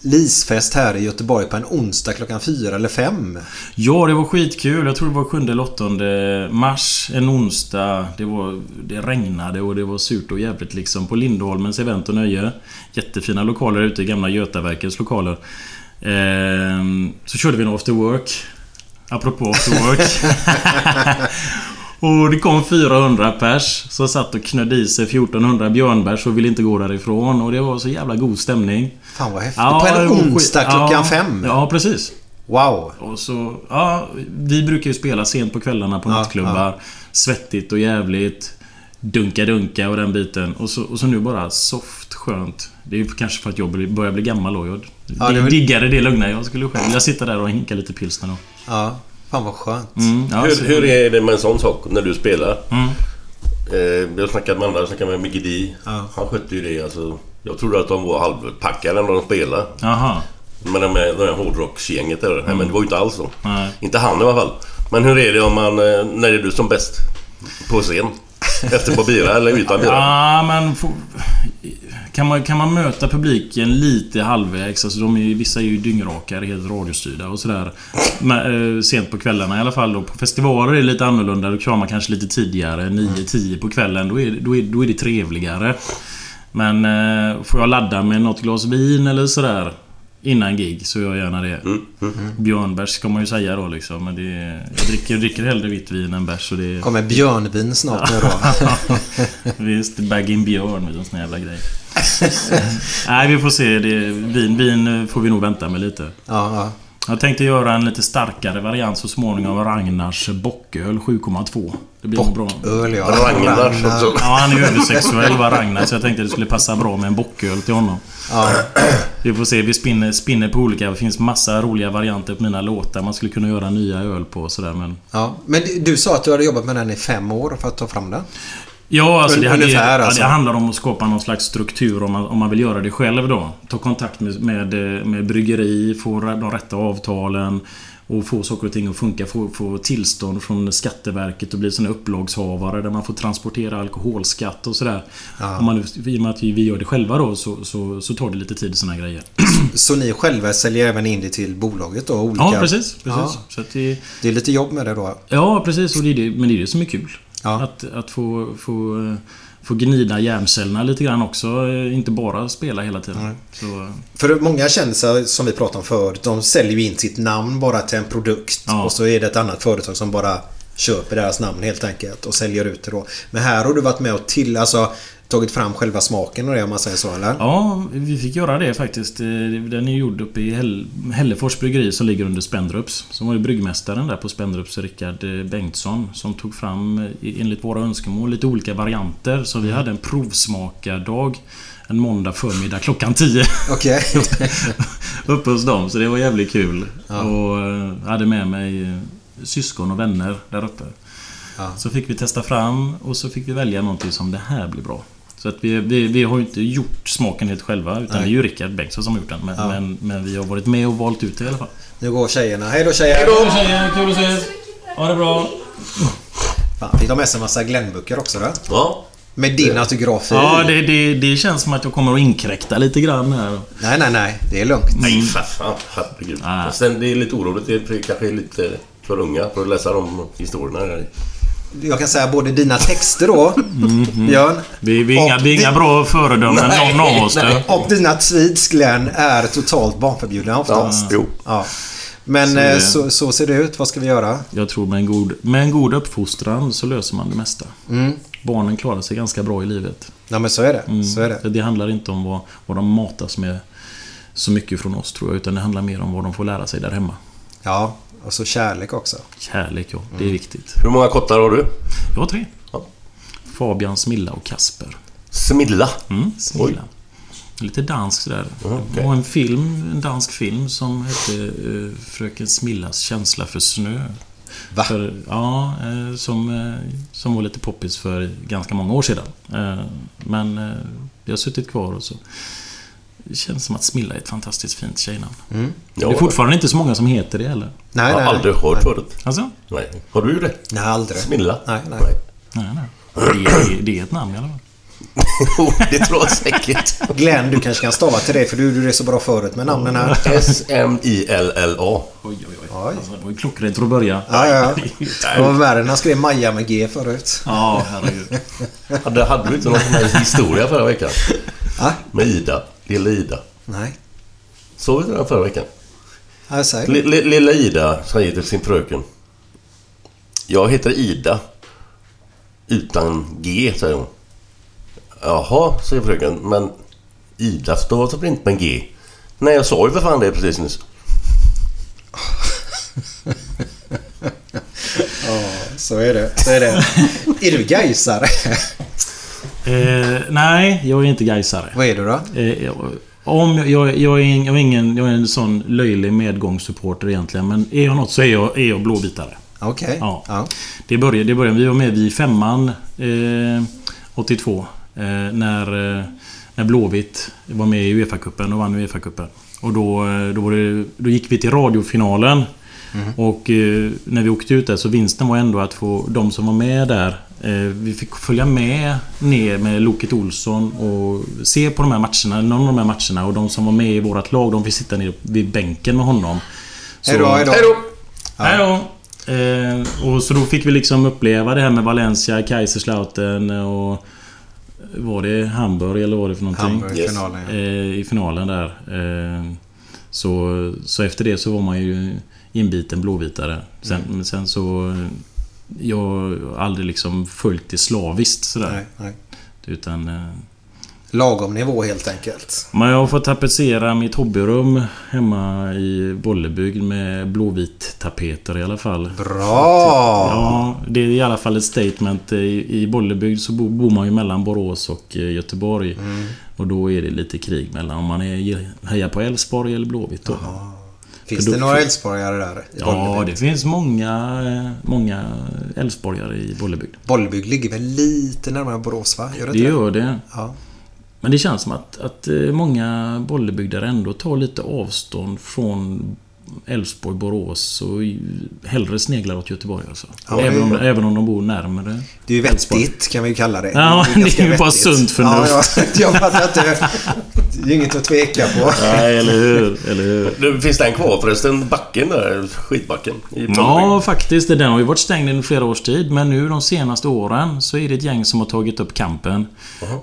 releasefest här i Göteborg på en onsdag klockan fyra eller fem. Ja, det var skitkul. Jag tror det var 7 eller 8 mars. En onsdag. Det, var, det regnade och det var surt och jävligt liksom. På Lindholmens event och nöje. Jättefina lokaler ute i gamla Götaverkens lokaler. Ehm, så körde vi en after work. Apropå after work. och det kom 400 pers som satt och knödde i sig 1400 björnbärs och ville inte gå därifrån. Och det var så jävla god stämning. Fan vad häftigt. Ja, på en onsdag klockan ja, fem. Ja, precis. Wow. Och så, ja, vi brukar ju spela sent på kvällarna på Ja, nattklubbar. Svettigt och jävligt. Dunka-dunka och den biten. Och så, och så nu bara soft, skönt. Det är ju kanske för att jag börjar bli gammal då. Jag Ja, det diggade det lugna. Jag skulle själv vilja sitta där och hinka lite pilsner då. Ja. Fan vad skönt. Mm, ja, Hur, hur är det med en sån sak när du spelar? Mm. Eh, jag har snackat med andra, jag snackade med Micke Di. Han skötte ju det alltså. Jag trodde att de var halvpackade när de spelade. Jaha. Men de är, de är hårdrocksgänget där. Nej, men det var ju inte alls så. Nej. Inte han i alla fall. Men hur är det om man... eh, När är du som bäst på scen? Efter på bira eller utan bira? Ja, men... Kan man, kan man möta publiken lite halvvägs? Alltså de är, vissa är ju dyngrakare, helt radiostyrda och sådär. Men, eh, sent på kvällarna i alla fall. Då. På festivaler är det lite annorlunda. Då kör man kanske lite tidigare. 9-10 på kvällen. Då är, det- då, är, då är det trevligare. Men eh, får jag ladda med något glas vin eller sådär innan gig så gör jag gärna det. Björnbärs ska man ju säga då liksom. Men det, jag dricker, dricker hellre vitt vin än bärs. och det- Kommer björnvin snart nu då. Visst, bag-in björn med en sån jävla grej. Nej, vi får se. Det, vin, vin får vi nog vänta med lite. Ja, ja. Jag tänkte göra en lite starkare variant så småningom av Ragnars bocköl 7,2. Det blir bra. Öl ja. Ragnars också. Ja, han är ju översexuell var Ragnar så jag tänkte det skulle passa bra med en bocköl till honom. Ja. Vi får se, vi spinner, spinner på olika. Det finns massa roliga varianter på mina låtar man skulle kunna göra nya öl på och sådär men... ja. Men du- sa att du hade jobbat med den i fem år för att ta fram den. Ja, alltså det, Ungefär, det, alltså. ja, det handlar om att skapa någon slags struktur om man, om man vill göra det själv då. Ta kontakt med, med, med bryggeri, få de rätta avtalen och få saker och ting att funka. Få, få tillstånd från Skatteverket och bli här upplagshavare där man får transportera alkoholskatt och sådär. Om man, I och med att vi gör det själva då så, så, så tar det lite tid såna här grejer. Så ni själva säljer även in det till bolaget då? Olika... Ja, precis. precis. Ja. Så det, Det är lite jobb med det då. Ja, precis. Och det är det, men det är det som är kul. Ja. Att, att få, få, eh, få gnida hjärncellerna lite grann också. eh, Inte bara spela hela tiden. För många kändisar som vi pratade om förut, de säljer ju in sitt namn bara till en produkt. Ja. Och så är det ett annat företag som bara köper deras namn helt enkelt och säljer ut det då. Men här har du varit med och till, alltså tagit fram själva smaken och det om man säger så eller? ja, vi fick göra det faktiskt. Eh, Den är gjord uppe i Häll, Hällefors bryggeri som ligger under Spendrups. Som var ju bryggmästaren där på Spendrups, Rickard eh, Bengtsson. Som tog fram, eh, enligt våra önskemål, lite olika varianter. Så vi hade en provsmakardag en måndag förmiddag klockan 10. Okej. uppe hos dem, så det var jävligt kul. Och eh, hade med mig syskon och vänner där uppe. Ja. Så fick vi testa fram och så fick vi välja någonting som det här blir bra. Så att vi, vi, vi har ju inte gjort smaken helt själva utan det är ju Rickard Bengtsson som har gjort den. Men, Ja. men, men vi har varit med och valt ut det i alla fall. Nu går tjejerna. Hej då tjejer! Hej tjejer, kul att ses! Ha det bra! Fan, fick de med sig en massa Glenn-böcker också då? Ja. Med din autograf? Ja, det, det, det känns som att jag kommer att inkräkta lite grann här. Nej, nej, nej. Det är lugnt. Nej, för fan. Herregud. Ah. Sen det är lite oroligt. Det är kanske är lite för unga för att läsa de historierna. Jag kan säga både dina texter då, Björn. Vi, vi, är inga, vi är inga bra föredömen Nej, någon av oss. nej. Och dina tweets Glenn är totalt barnförbjudna oftast. Ja. Ja. Men Så så, det- så, så ser det ut. Vad ska vi göra? Jag tror med en god, med en god uppfostran så löser man det mesta. Mm. Barnen klarar sig ganska bra i livet. Ja men så är det. Mm. Så är det. Det handlar inte om vad, vad de matas med så mycket från oss tror jag. Utan det handlar mer om vad de får lära sig där hemma. Ja. Och så kärlek också. Kärlek ja, det är viktigt. Hur många kottar har du? Jag har tre. Ja. Fabian, Smilla och Kasper. Smilla. Mm, Smilla. Lite dansk sådär. okej. Det var en film, en dansk film som hette uh, Fröken Smillas känsla för snö. Va? För, ja, eh, som, eh, som var lite poppis för ganska många år sedan. Men det har suttit kvar och så. Det känns som att Smilla är ett fantastiskt fint tjejnamn. Mm. Ja, det är fortfarande inte så många som heter det heller. Nej, Jag har nej, aldrig nej. hört förut. Alltså? Nej. Har du det? Nej, aldrig. Smilla? Nej, nej. Nej, nej. Det, är- det är ett namn i alla fall. Jo, det tror jag säkert. Glenn, du kanske kan stava till det för du gjorde det så bra förut med namnen här. S-M-I-L-L-A. Oj, oj, oj. Oj. Alltså, det var ju klockrent från början. Ja, ja. Det var värre när han skrev Maja med G förut. Ja, herregud. Hade, hade du inte någon sån här historia förra veckan? Med Ida. Lilla Ida. Nej. Såg du den förra veckan? Ja. L- l- lilla Ida säger till sin fröken. Jag heter Ida. Utan G, säger hon. Jaha, säger fröken. Men Ida stavas väl inte med G? Nej, jag sa ju för fan det precis nyss. Så är det. Så är det. Är du gaisare? Eh, nej, jag är inte gaisare. Vad är du då? Eh, om jag, jag, jag, är ing- jag, är ingen, jag är en sån löjlig medgångssupporter egentligen. Men är jag något så är jag, är jag blåbitare. Okej. Ja. Ja. Det började, det började, vi var med vid femman eh, 82. Eh, när, eh, när Blåvitt var med i Uefa-cupen och vann Uefa-cupen. Och då, eh, då, det, då gick vi till radiofinalen. Och eh, när vi åkte ut där så vinsten var ändå att få de som var med där vi fick följa med ner med Loket Olsson och se på de här matcherna, någon av de här matcherna. Och de som var med i vårt lag, de fick sitta ner vid bänken med honom. Så- Hejdå, hejdå. Hej då! Hej då! Eh, och så då fick vi liksom uppleva det här med Valencia, Kaiserslautern och... Var det Hamburg eller vad var det för någonting? Hamburg, Yes. finalen. ja. eh, i finalen där. Eh, så, så efter det så var man ju inbiten blåvitare. Sen, Mm. sen så... Jag har aldrig liksom följt det slaviskt sådär. Nej, nej. Utan... Eh, Lagom nivå helt enkelt. men jag har fått tapetsera mitt hobbyrum hemma i Bollebygd med blåvit tapeter i alla fall. Bra! Ja, det är i alla fall ett statement. I, i Bollebygd så bo- bor man ju mellan Borås och eh, Göteborg. Mm. Och då är det lite krig mellan om man är, hejar på Elfsborg eller Blåvitt då. Finns det några Elfsborgare där? Ja, det finns många, många Elfsborgare i Bollebygd. Bollebygd ligger väl lite närmare Borås, va? Gör det Det gör det. Ja. Men det känns som att, att eh, många Bollebygdare ändå tar lite avstånd från Elfsborg, Borås och ju- hellre sneglar åt Göteborg alltså. Ja, även, om, även om de bor närmare. Det är ju vettigt, kan vi ju kalla det. Ja, det är ju bara sunt förnuft. Ja, ja, jag fattar inte. Det är inget att tveka på. Nej, eller hur? Eller hur? Du, Finns den kvar förresten? Backen där, skidbacken? Ja, faktiskt. Den har ju varit stängd i flera års tid. Men nu de senaste åren så är det ett gäng som har tagit upp kampen.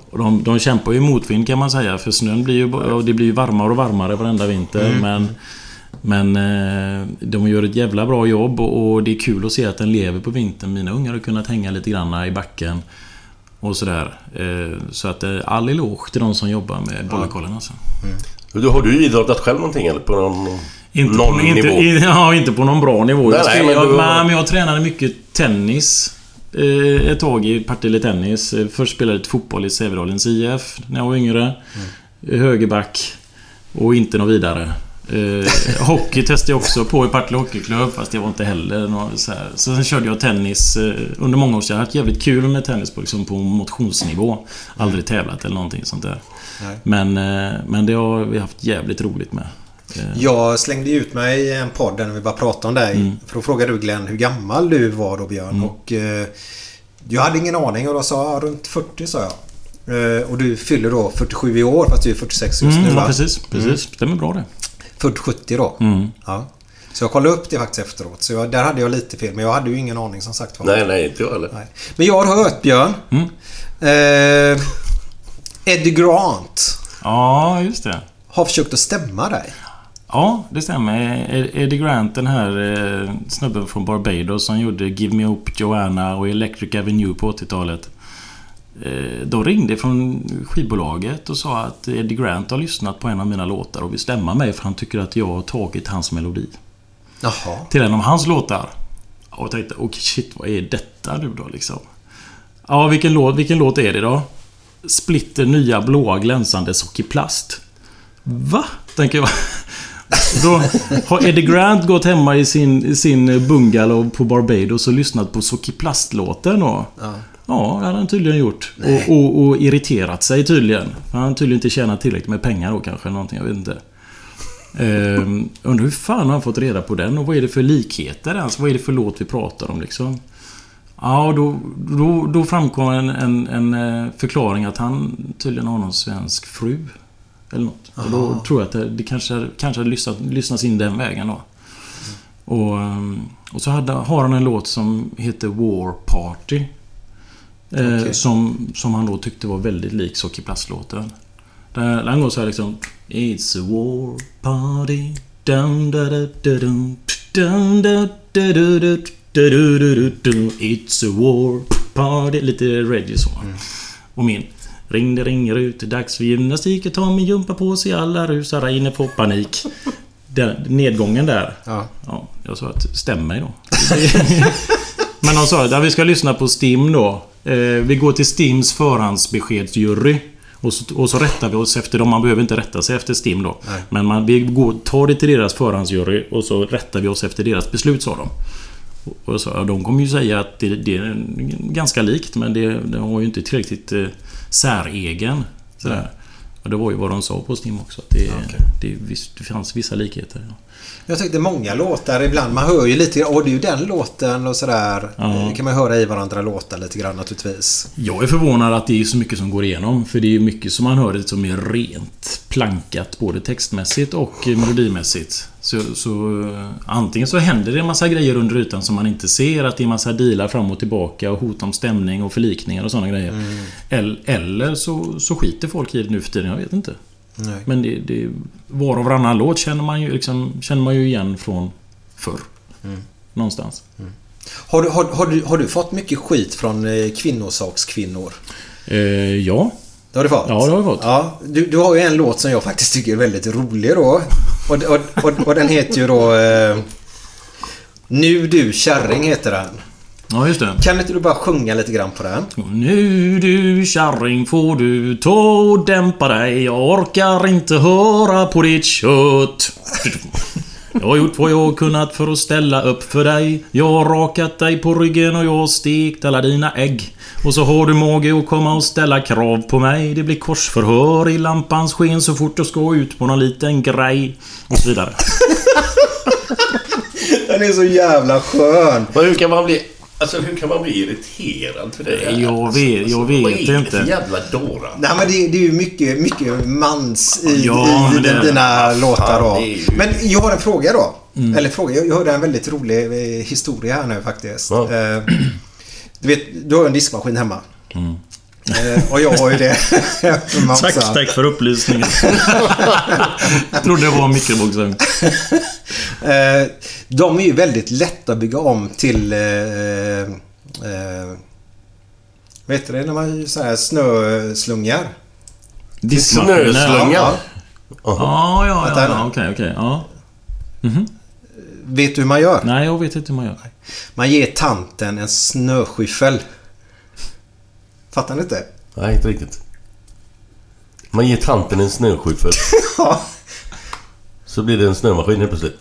Och de, de kämpar ju motvind kan man säga. För snön blir ju... Och det blir ju varmare och varmare varenda vinter. Men... Men eh, de gör ett jävla bra jobb och, det är kul att se att den lever på vintern. Mina ungar har kunnat hänga lite grann i backen. Och sådär. Eh, så att eh, all eloge till de som jobbar med Bollekollen alltså. Du, har du idrottat själv någonting eller? På någon, Inte någon på, inte, nivå? i- ja, inte på någon bra nivå. Nej, jag, nej, men jag, du- men jag tränade mycket tennis. Eh, ett tag i Partille Tennis. Först spelade jag fotboll i Sävedalens IF när jag var yngre. Mm. Högerback. Och inte något vidare. Eh, hockey testade jag också på i Partille Hockeyklubb fast det var inte heller något så här. Sen körde jag tennis eh, under många år. Så jag har haft jävligt kul med tennis på, liksom, på motionsnivå. Aldrig tävlat eller någonting sånt där. Nej. Men, eh, men det har vi haft jävligt roligt med. Eh, Jag slängde ut mig i en podd där när vi bara pratade om dig. Mm. För då frågade du Glenn hur gammal du var då Björn. Och eh, jag hade ingen aning och då sa jag runt 40 sa jag. Eh, och du fyller då 47 i år fast du är 46 just Mm, nu va? ja, precis. precis. Stämmer bra det. Född 70 då. Mm. Ja. Så jag kollade upp det faktiskt efteråt. Så jag, där hade jag lite fel. Men jag hade ju ingen aning som sagt var. Nej, nej, inte jag heller. Nej. Men jag har hört Björn. Mm. Eh, Eddie Grant Ja, just det. har försökt att stämma dig. Ja, det stämmer. Ed- Eddie Grant, den här eh, snubben från Barbados som gjorde Give Me Up Joanna och Electric Avenue på 80-talet. Eh, de ringde från skivbolaget och sa att Eddie Grant har lyssnat på en av mina låtar och vill stämma mig för han tycker att jag har tagit hans melodi. Jaha. till en av hans låtar. Och jag tänkte, okej shit, vad är detta nu då liksom? Ja, vilken låt, vilken låt är det då? Splitter nya blåa glänsande sockerplast. Va? Tänker jag. Då har Eddie Grant gått hemma i sin, i sin bungalow på Barbados och lyssnat på Sockerplast-låten då. Ja. Ja, det hade han tydligen gjort. Och, och, och irriterat sig tydligen. Han har tydligen inte tjänat tillräckligt med pengar då kanske, eller någonting. Jag vet inte. Ehm, undrar hur fan har han fått reda på den och vad är det för likheter ens? Vad är det för låt vi pratar om liksom? Ja, då, då, då framkom en, en, en eh, förklaring att han tydligen har någon svensk fru. Eller något. Och då tror jag att det, det kanske, kanske hade lyssnat, lyssnats in den vägen då. Och, ehm, och så hade, har han en låt som heter War Party. Eh, Okej. som, som han då tyckte var väldigt lik Sockerplastlåten. Där han går så här liksom... It's a war party. Dum, da, da, da, dum, dum, da, da, da, da, da, da, da, da, da. It's a war party. Lite reggae så. Och min. Ring det ringer ut, dags för gymnastik. Tar min gympa på sig, alla rusar in får panik. Den, nedgången där. Ja. Ja, jag sa att stäm mig då. Men de sa att vi ska lyssna på STIM då. Eh, vi går till STIMs förhandsbeskedsjury. Och så, och så rättar vi oss efter dem. Man behöver inte rätta sig efter STIM då. Nej. Men man, vi går, tar det till deras förhandsjury och så rättar vi oss efter deras beslut, sa de. Och- så, ja, de kommer ju säga att det, det är ganska likt men det, det har ju inte tillräckligt eh, säregen. Sådär. Och det var ju vad de sa på Stim också. Att det, det, visst, det fanns vissa likheter. Ja. Jag tyckte många låtar ibland. Man hör ju lite Åh, det är ju den låten och sådär. Ja. Det kan man höra i varandra låtar lite grann naturligtvis. Jag är förvånad att det är så mycket som går igenom. För det är ju mycket som man hör som är rent plankat. Både textmässigt och eh, melodimässigt. Så, så eh, antingen så händer det en massa grejer under ytan som man inte ser. Att det är en massa dealar fram och tillbaka och hot om stämning och förlikningar och sådana grejer. Eller, eller så, så skiter folk i det nu för tiden. Jag vet inte. Nej. Men det, det, var och varannan låt känner man ju, liksom, känner man ju igen från förr. Någonstans. Har du, har, har, du, har du fått mycket skit från eh, kvinnosakskvinnor? Eh, ja. Det har du fått? Ja, det har jag fått. Ja, du, du har ju en låt som jag faktiskt tycker är väldigt rolig då. Och, och, och, och den heter ju då... Eh, nu du kärring heter den. Ja, just det. Kan inte du bara sjunga lite grann på den? Nu du kärring får du ta och dämpa dig. Jag orkar inte höra på ditt kött. Jag har gjort vad jag har kunnat för att ställa upp för dig. Jag har rakat dig på ryggen och jag har stekt alla dina ägg. Och så har du mage att komma och ställa krav på mig. Det blir korsförhör i lampans sken så fort du ska ut på någon liten grej. Och så vidare. Den är så jävla skön. Men hur kan man bli... Alltså hur kan man bli irriterad för det här? Jag vet- jag vet Vad är det inte. för jävla dårar? Nej men det, det är ju mycket, mycket mans i, Ja, i det dina låtar då. ju- Men jag har en fråga då. Eller fråga, jag jag hörde en väldigt rolig eh, historia här nu faktiskt. Ja. Eh, Du vet, du har en diskmaskin hemma. Eh, Och jag har ju det. Tack, tack för upplysningen. jag trodde det var mikrovågsugn. Eh, De är ju väldigt lätta att bygga om till... Eh, eh, vad heter det när man så här snöslungar? Diskmaskiner. Snöslunga? Ja. Ja, ja, Vänta ja. Okej, okej. Ja. Vet du hur man gör? Nej, jag vet inte hur man gör. Man ger tanten en snöskyffel. Fattar ni inte? Nej, inte riktigt. Man ger tanten en snöskyffel. Ja. Så blir det en snömaskin helt plötsligt.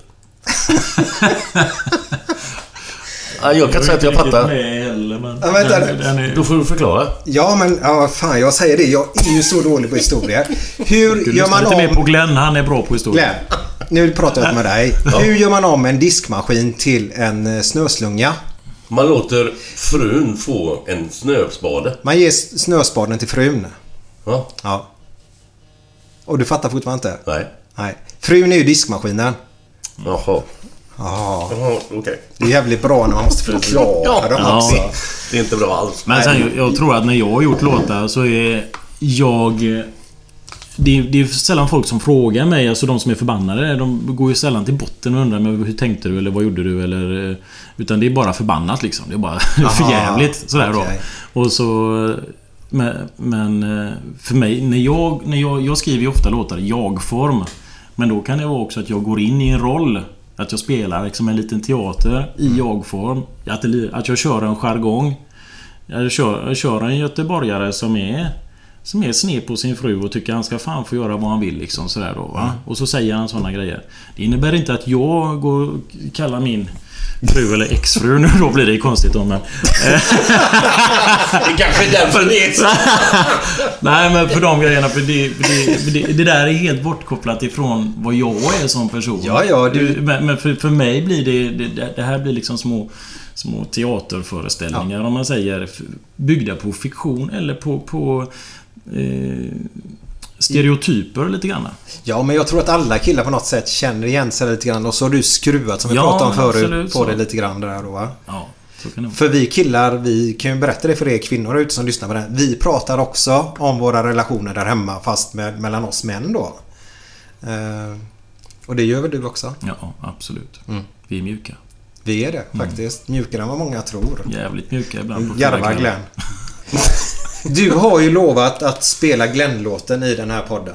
ja, jag kan inte säga att jag fattar. Heller, men... Ja, vänta den, den är... Då får du förklara. Ja, men ja, fan jag säger det. Jag är ju så dålig på historia. Hur Du gör man lite mer på om... Glenn. Han är bra på historia. Glenn, nu pratar jag med dig. Hur gör man om en diskmaskin till en eh, snöslunga? Man låter frun få en snöspade. Man ger snöspaden till frun. Ja. Ja. Och du fattar fortfarande inte? Nej. Nej. Frun är ju diskmaskinen. Jaha. Ja. Okej. Det är jävligt bra när man måste förklara dem Ja. också. Det är inte bra alls. Men sen, jag, jag tror att när jag har gjort låtar så är jag... Det är, det är sällan folk som frågar mig, alltså de som är förbannade. De går ju sällan till botten och undrar men hur tänkte du eller vad gjorde du eller... eh, Utan det är bara förbannat liksom. Det är bara för jävligt sådär då. okej. Och så... Men, eh, för mig, när jag, när jag... Jag skriver ju ofta låtar i jag-form. Men då kan det vara också att jag går in i en roll. Att jag spelar liksom en liten teater i jag-form. Att, att jag kör en jargong. Jag kör, jag kör en göteborgare som är som är sned på sin fru och tycker han ska fan få göra vad han vill liksom sådär då va? Och så säger han sådana grejer. Det innebär inte att jag går och kallar min fru eller exfru nu då blir det konstigt då men... Det kanske är därför det är så. Nej men för de grejerna för det, för det, det, det där är helt bortkopplat ifrån vad jag är som person. Ja, ja, du- Men, men för, för mig blir det, det... Det här blir liksom små... Små teaterföreställningar om man säger. Byggda på fiktion eller på... på eh, stereotyper lite grann. Ja, men jag tror att alla killar på något sätt känner igen sig lite grann. Och så har du skruvat som vi Ja, pratade om förut absolut på det lite grann där då va? Ja. För vi killar, vi kan ju berätta det för er kvinnor ute som lyssnar på det här. Vi pratar också om våra relationer där hemma fast med, mellan oss män då. Eh, och det gör väl du också? Ja, absolut. Mm. Vi är mjuka. Vi är det faktiskt. Mjukare än vad många tror. Jävligt mjuka ibland fredagskvällar. Glenn. Du har ju lovat att spela Glenn-låten i den här podden.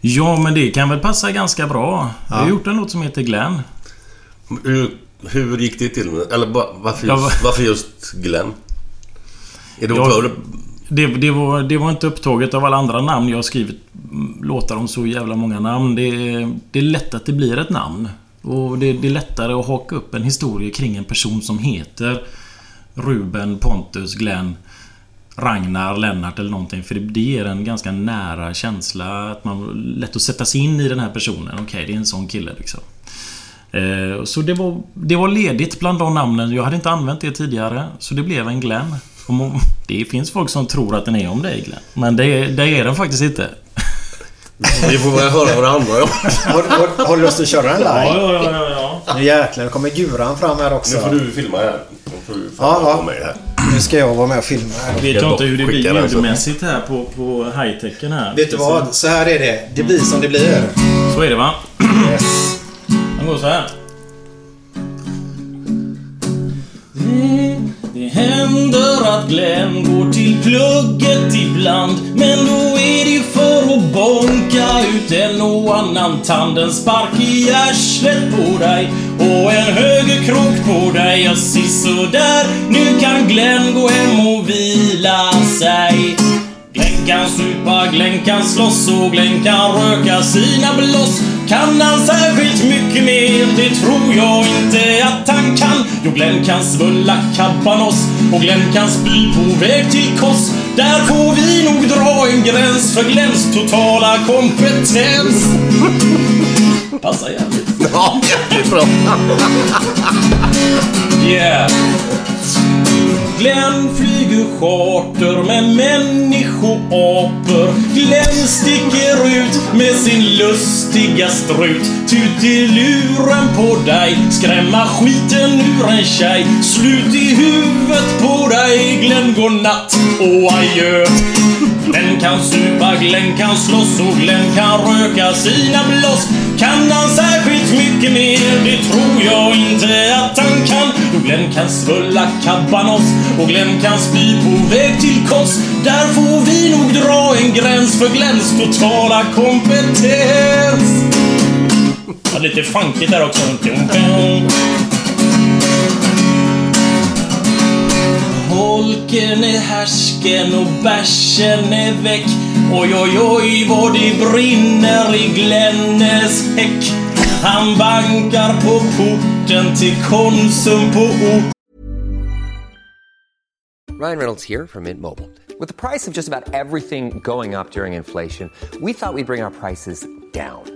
Ja, men det kan väl passa ganska bra. Jag har gjort en låt som heter Glenn. Hur, hur gick det till? Eller varför just, va- varför just Glenn? Är det Ja. Det, det, var, det var inte upptaget av alla andra namn. Jag har skrivit låtar om så jävla många namn. Det, är- det är lätt att det blir ett namn. Och det, det är lättare att haka upp en historia kring en person som heter Ruben, Pontus, Glenn. Ragnar, Lennart eller någonting. För det, det ger en ganska nära känsla. Att man lätt att sätta sig in i den här personen. Okej, okay, det är en sån kille liksom. Eh, så det var, det var ledigt bland de namnen. Jag hade inte använt det tidigare. Så det blev en Glenn. Det finns folk som tror att den är om dig Glenn. Men det, det är den faktiskt inte. Vi får väl höra vad det handlar om. Har du lust att köra den live? Ja, ja, ja, ja. Nu jäklar, nu kommer guran fram här också. Nu får du filma här. Nu får du Ja, ja. vara med här. Nu ska jag vara med och filma här. Vet jag inte hur det blir ljudmässigt här på, på high-techen här. Vet du vad? Så här är det. Det blir som det blir. Så är det va? Yes. Den går så här. Det, händer att Glenn går till plugget ibland. Men då är det för att bonka ut en och annan tand En spark i arslet på dig. Och en högerkrok på dig Ja, sådär, nu kan Glenn gå hem och vila sig kan supa, Glenn kan slåss och Glenn kan röka sina bloss Kan han särskilt mycket mer? Det tror jag inte att han kan Jo, Glenn kan svulla kabanoss och Glenn kan spy på väg till Kos Där får vi nog dra en gräns för Glenns totala kompetens Passar jävligt. Ja, jävligt bra. Yeah. Glenn flyger charter med människoapor. Glenn sticker ut med sin lustiga strut. Tutiluren på dig, skrämma skiten ur en tjej. Slut i huvudet på dig, Glenn godnatt och adjö. Glenn kan supa, Glenn kan slåss och Glenn kan röka sina bloss. Kan han särskilt mycket mer? Det tror jag inte att han kan. Jo, Glenn kan svulla Kabanos och Glenn kan spy på väg till Kos. Där får vi nog dra en gräns för Glenns totala kompetens. Ja, lite funkigt där också. Är härsken och bärsen är väck. Oj, oj, oj vad det brinner i Glennes häck. Han bankar på porten till Konsum på ort. Ryan Reynolds here from Mint Mobile. With the price of just about everything going up during inflation, we thought we'd bring our prices down.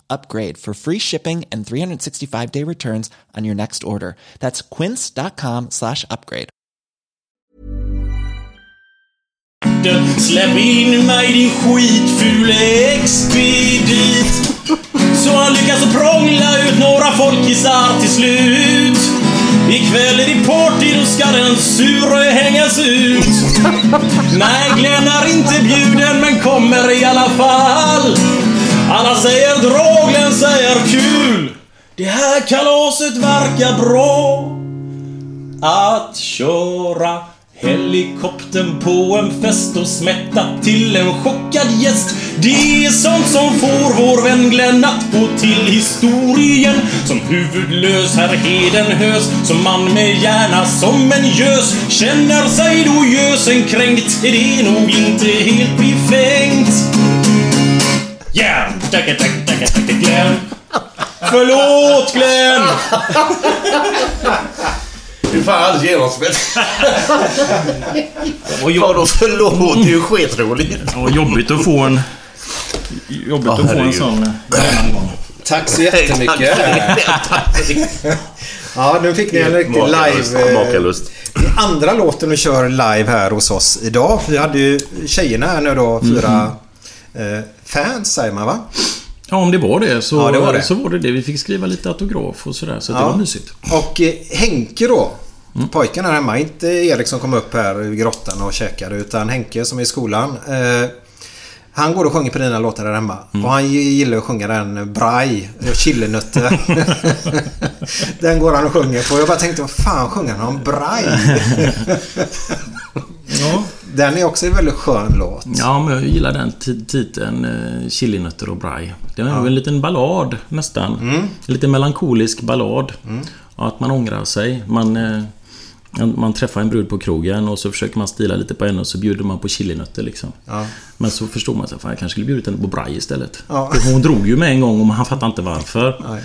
upgrade for free shipping and 365 day returns on your next order. That's quince.com slash upgrade. Släpp in mig din skitfule expedit. Så han lyckas prångla ut några folkisar till slut. Ikväll är det party, då ska den sure hängas ut. Nej, Glenn är inte bjuden, men kommer i alla fall. Alla säger dra, Glenn säger kul. Det här kalaset verkar bra. Att köra helikoptern på en fest och smätta till en chockad gäst. Det är sånt som får vår vän Glenn att gå till historien. Som huvudlös herr Hedenhös, som man med hjärna som en gös. Känner sig då gösen kränkt, är det nog inte helt befängt. Yeah! Tacka, tacka, tacka, tacka, Glenn. Förlåt Glenn! Det är fan alldeles genomspänt. Vadå förlåt? Det är ju skitroligt. Och jobbigt att få en... Jobbigt att få en sån... eh, Tack så jättemycket. Ja, nu fick ni en riktig live... eh, Makalöst. Det är andra låten du kör live här hos oss idag. Vi hade ju tjejerna här nu då, fyra eh, fans säger man va? Ja, om det var det så, Ja, det var det. så var det det. Vi fick skriva lite autograf och sådär. Så att det Ja. var mysigt. Och eh, Henke då. Pojken här hemma, inte Erik som kom upp här i grottan och käkade utan Henke som är i skolan. Eh, han går och sjunger på dina låtar där hemma. Och han gillar att sjunga den Braj, chilinötter. den går han och sjunger på. Jag bara tänkte, vad fan sjunger han om Braj? Ja. Den är också en väldigt skön låt. Ja, men jag gillar den ti- titeln. Eh, Chilinötter och braj. Det är Ja. en liten ballad nästan. Mm. En lite melankolisk ballad. Och att man ångrar sig. Man, eh, man träffar en brud på krogen och så försöker man stila lite på henne och så bjuder man på chilinötter liksom. Ja. Men så förstår man fan jag kanske skulle bjudit henne på braj istället. Ja. För Hon drog ju med en gång och han fattade inte varför. Nej.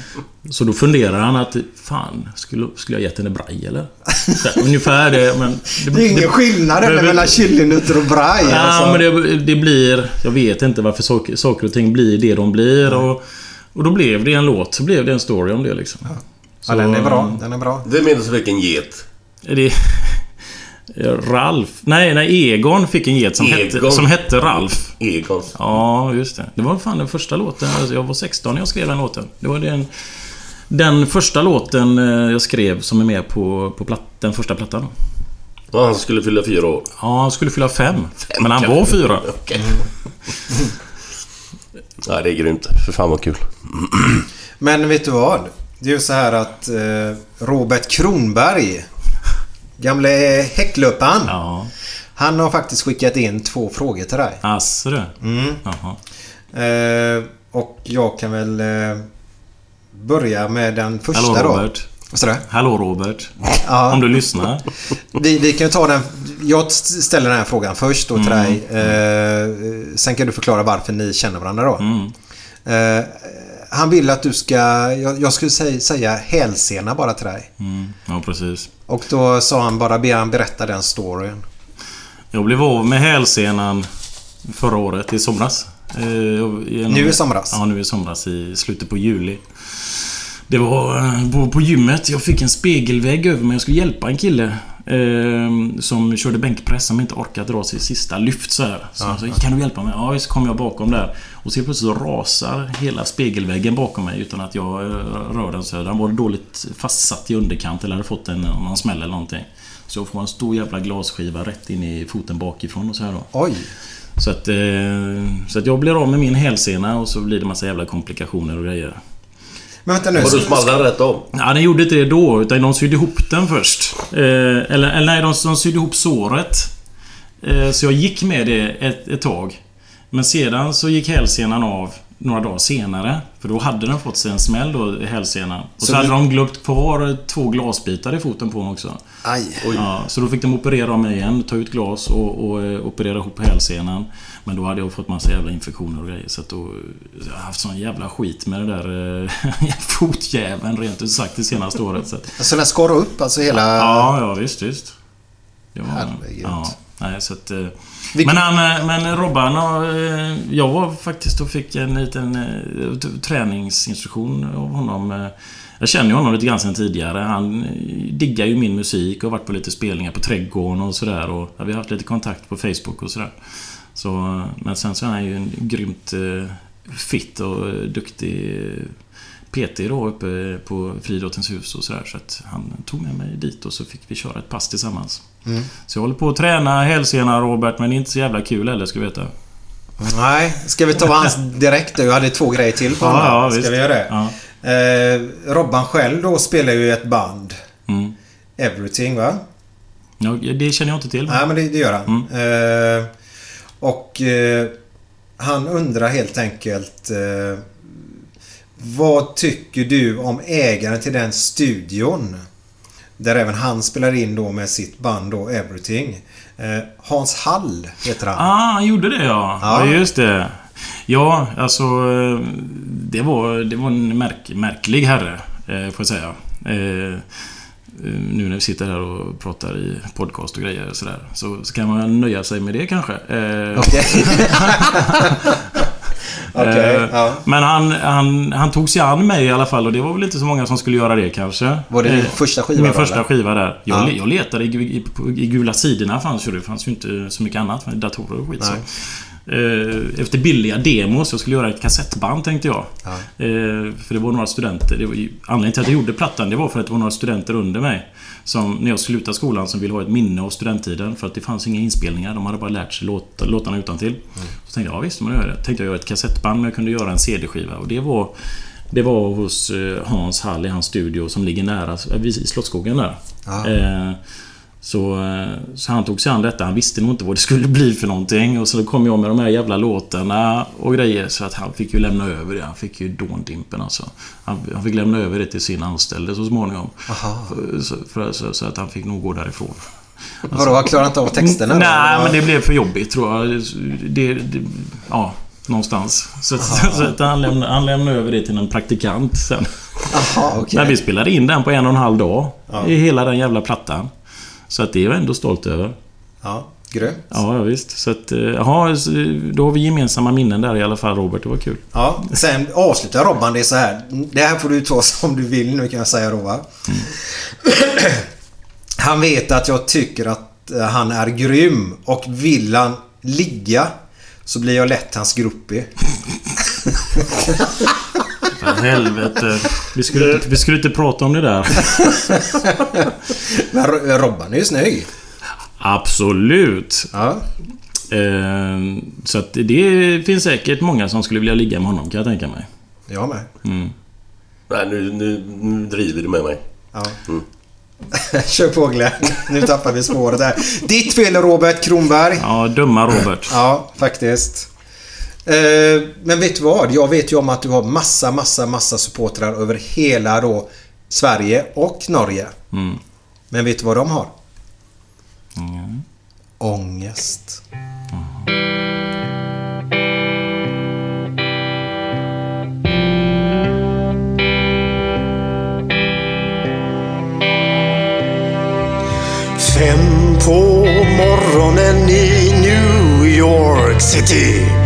Så då funderar han att fan, skulle, skulle jag gett henne braj eller? Så, ungefär det, men... Det är ingen skillnad heller mellan chilinötter och Braj. Ja, alltså. men det, det blir... Jag vet inte varför saker, saker och ting blir det de blir. Och, och då blev det en låt. Så blev det en story om det liksom. Ja, den är bra. Den är bra. Vem är det som fick en get? Är det... Ralf? Nej, nej, Egon fick en get som, Egon. hette, som hette Ralf. Egons. Ja, just det. Det var fan den första låten. Alltså, Jag var 16 när jag skrev den låten. Det var den, den första låten eh, jag skrev som är med på, på platt, den första plattan. Ja, han skulle fylla fyra år. Ja, han skulle fylla fem. Men han var fyra. Okej. Ja, det är grymt. För fan vad kul. Men vet du vad? Det är ju så här att eh, Robert Kronberg, gamle häcklöparen. Ja. Han har faktiskt skickat in två frågor till dig. Asså du. Mm. Eh, och jag kan väl eh, börja med den första Hallå då. Robert. Du? Hallå Robert. Ja. Om du lyssnar. Vi, vi kan ta den... Jag ställer den här frågan först då till Mm. dig. Eh, sen kan du förklara varför ni känner varandra då. Mm. Han vill att du ska... Jag, jag skulle säga, säga hälsena bara till dig. Mm. Ja, precis. Och då sa han bara be han berätta den storyn. Jag blev av med hälsenan förra året, i somras. Eh, genom- Nu i somras? Ja, nu i somras i slutet på juli. Det var eh, på, på gymmet. Jag fick en spegelvägg över mig. Jag skulle hjälpa en kille. Eh, som körde bänkpress som inte orkade dra sig sista lyft så här. Så jag sa, kan du hjälpa mig? Ja, visst kom jag bakom där. Och så plötsligt så rasar hela spegelväggen bakom mig utan att jag eh, rör den. Så den var dåligt fastsatt i underkant eller hade fått en, någon smäll eller någonting. Så jag får en stor jävla glasskiva rätt in i foten bakifrån och så här då. Oj! Så att, eh, så att jag blir av med min hälsena och så blir det massa jävla komplikationer och grejer. Men vänta nu. Har du small den rätt om? Ja, den gjorde inte det då, utan de sydde ihop den först. Eh, eller, eller nej, de, de sydde ihop såret. Eh, så jag gick med det ett, ett tag. Men sedan så gick hälsenan av några dagar senare. För då hade den fått sig en smäll då, i hälsenan. Och så, Så hade du- de glömt kvar två glasbitar i foten på den också. Aj. Ja, så då fick de operera om mig igen, ta ut glas och, och eh, operera ihop hälsenan. Men då hade jag fått massa jävla infektioner och grejer. Så att då... Jag har haft sån jävla skit med det där eh, fotjäveln rent ut sagt det senaste året. Så att, Alltså den skar upp alltså hela... ja, ja visst, visst. Det var, Herregud. ja, nej, så att, eh, Vilken- Men han, men Robban, jag var faktiskt och fick en liten träningsinstruktion av honom. Jag känner ju honom lite grann sedan tidigare. Han eh, diggar ju min musik och har varit på lite spelningar på Trädgården och sådär. Och vi har haft lite kontakt på Facebook och sådär. Så, eh, men sen så är han ju en grymt eh, fit och duktig PT då uppe på Friidrottens hus och sådär. Så att han tog med mig dit och så fick vi köra ett pass tillsammans. Mm. Så jag håller på att träna hälsena Robert, men det är inte så jävla kul heller ska du veta. Nej, ska vi ta hans direkt? Du hade två grejer till på Ja, honom. ja, Ska visst. vi göra det? Ja. Eh, Robban själv då spelar ju i ett band. Mm. Everything va? Ja, det känner jag inte till. Nej men det, det gör han. Mm. Eh, och eh, han undrar helt enkelt eh, Vad tycker du om ägaren till den studion? Där även han spelar in då med sitt band då Everything. Eh, Hans Hall heter han. Ah, han gjorde det ja. Ja. ja. just det. Ja, alltså... eh, Det var, det var en märk, märklig herre, eh, får jag säga. Eh, nu när vi sitter här och pratar i podcast och grejer och sådär. Så, så kan man nöja sig med det kanske. Eh, Okej. Okej, eh, ja. Men han, han, han tog sig an mig i alla fall och det var väl inte så många som skulle göra det kanske. Var det din Eh, första skiva Min då, första eller? skiva där. Jag, Ja. jag letade i, i, i gula sidorna fanns ju det. fanns ju inte så mycket annat datorer och skit så. Eh, Efter billiga demos. Jag skulle göra ett kassettband tänkte jag. Ja. Eh, För det var några studenter. Det var ju, anledningen till att jag gjorde plattan det var för att det var några studenter under mig. Som när jag slutade skolan som ville ha ett minne av studenttiden. För att det fanns inga inspelningar. De hade bara lärt sig låt, låtarna utan till. Så tänkte jag, ja visst, men jag det. Tänkte jag göra ett kassettband men jag kunde göra en CD-skiva. Och det var... Det var hos eh, Hans Hall i hans studio som ligger nära vid Slottsskogen där. Ja. Eh, så, eh, så han tog sig an detta. Han visste nog inte vad det skulle bli för någonting. Och så kom jag med de här jävla låtarna och grejer. Så att han fick ju lämna över det. Han fick ju dåndimpen alltså. Han, han fick lämna över det till sin anställde så småningom. Aha. Så, för, så, så att han fick nog gå därifrån. Vadå, han klarar inte av texterna? Nej, men det blev för jobbigt tror jag. Det, det, ja, någonstans. Så, att- så att han, lämnade, han lämnade över det till en praktikant sen. Jaha, okej. Men vi spelade in den på en och en halv dag. Ja. I hela den jävla plattan. Så att det är jag ändå stolt över. Ja, grymt. Ja, ja visst. Så att, eh, så då har vi gemensamma minnen där i alla fall Robert. Det var kul. Ja, sen avslutar Robban det så här. Det här får du ta som du vill nu kan jag säga då va. Han vet att jag tycker att eh, han är grym och vill han ligga så blir jag lätt hans groupie. För helvete. Vi skulle, inte, vi skulle inte prata om det där. Men Ro- Robban är ju snygg. Absolut. Ja. Eh, så att det finns säkert många som skulle vilja ligga med honom kan jag tänka mig. Jag med. Mm. Nej, nu, nu, nu driver du med mig. Ja. Kör på Glenn. Nu tappar vi spåret där. Ditt fel Robert Kronberg. Ja, dumma Robert. Ja, faktiskt. Eh, Men vet du vad? Jag vet ju om att du har massa, massa, massa supportrar över hela då Sverige och Norge. Mm. Men vet du vad de har? Mm. Ångest. Fem på morgonen i New York City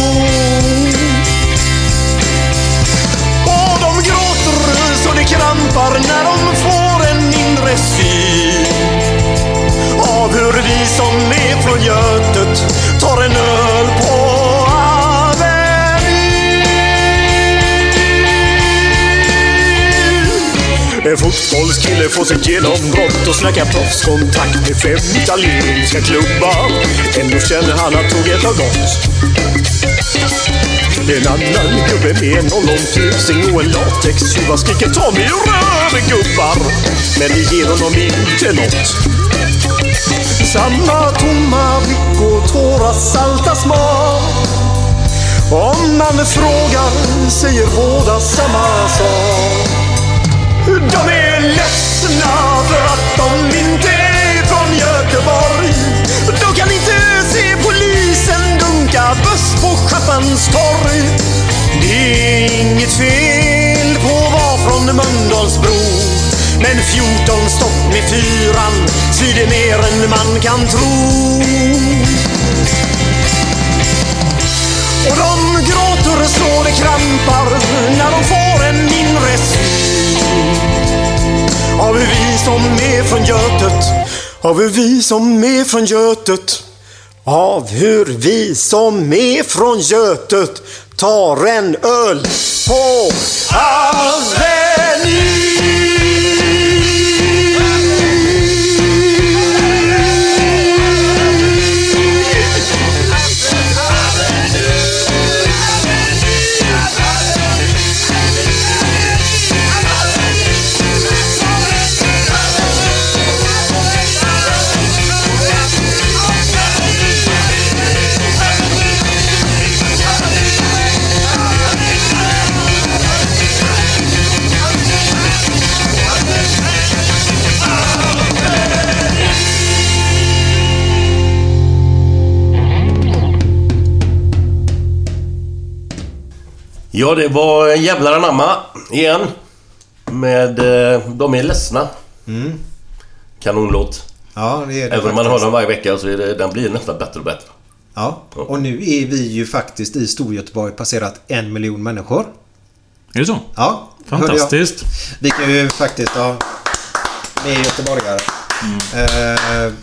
Gråter det krampar när de får en inre syn av hur vi som är från Götet tar en öl på Avenyn. En fotbollskille får sitt genombrott och snackar proffskontakt med fem italienska klubbar. Ändå känner han att tåget har gått. En annan gubbe med en ollontusing och en latextjuva skriker ta mig rör gubbar. Men det ger honom inte nåt. Samma tomma blick och tårar salta smak. Om man frågar säger båda samma sak. De är ledsna för att de inte Buss på Norrmalmstorg. Det är inget fel på att vara från Mölndalsbro. Men 14 stopp med fyran, ty det är mer än man kan tro. Och de gråter så det krampar när de får en mindre syn. Av vi som är från Götet, av vi som är från Götet. Av hur vi som är från Götet tar en öl på Ja, det var Jävlar anamma igen. Med eh, De är ledsna. Mm. Kanonlåt. Ja, det är det Även om man hör den varje vecka så är det, den blir nästan bättre och bättre. Ja, och nu är vi ju faktiskt i Storgöteborg passerat en miljon människor. Är det så? Ja, Fantastiskt. Vi kan ju faktiskt ha... Ni är göteborgare. Eh,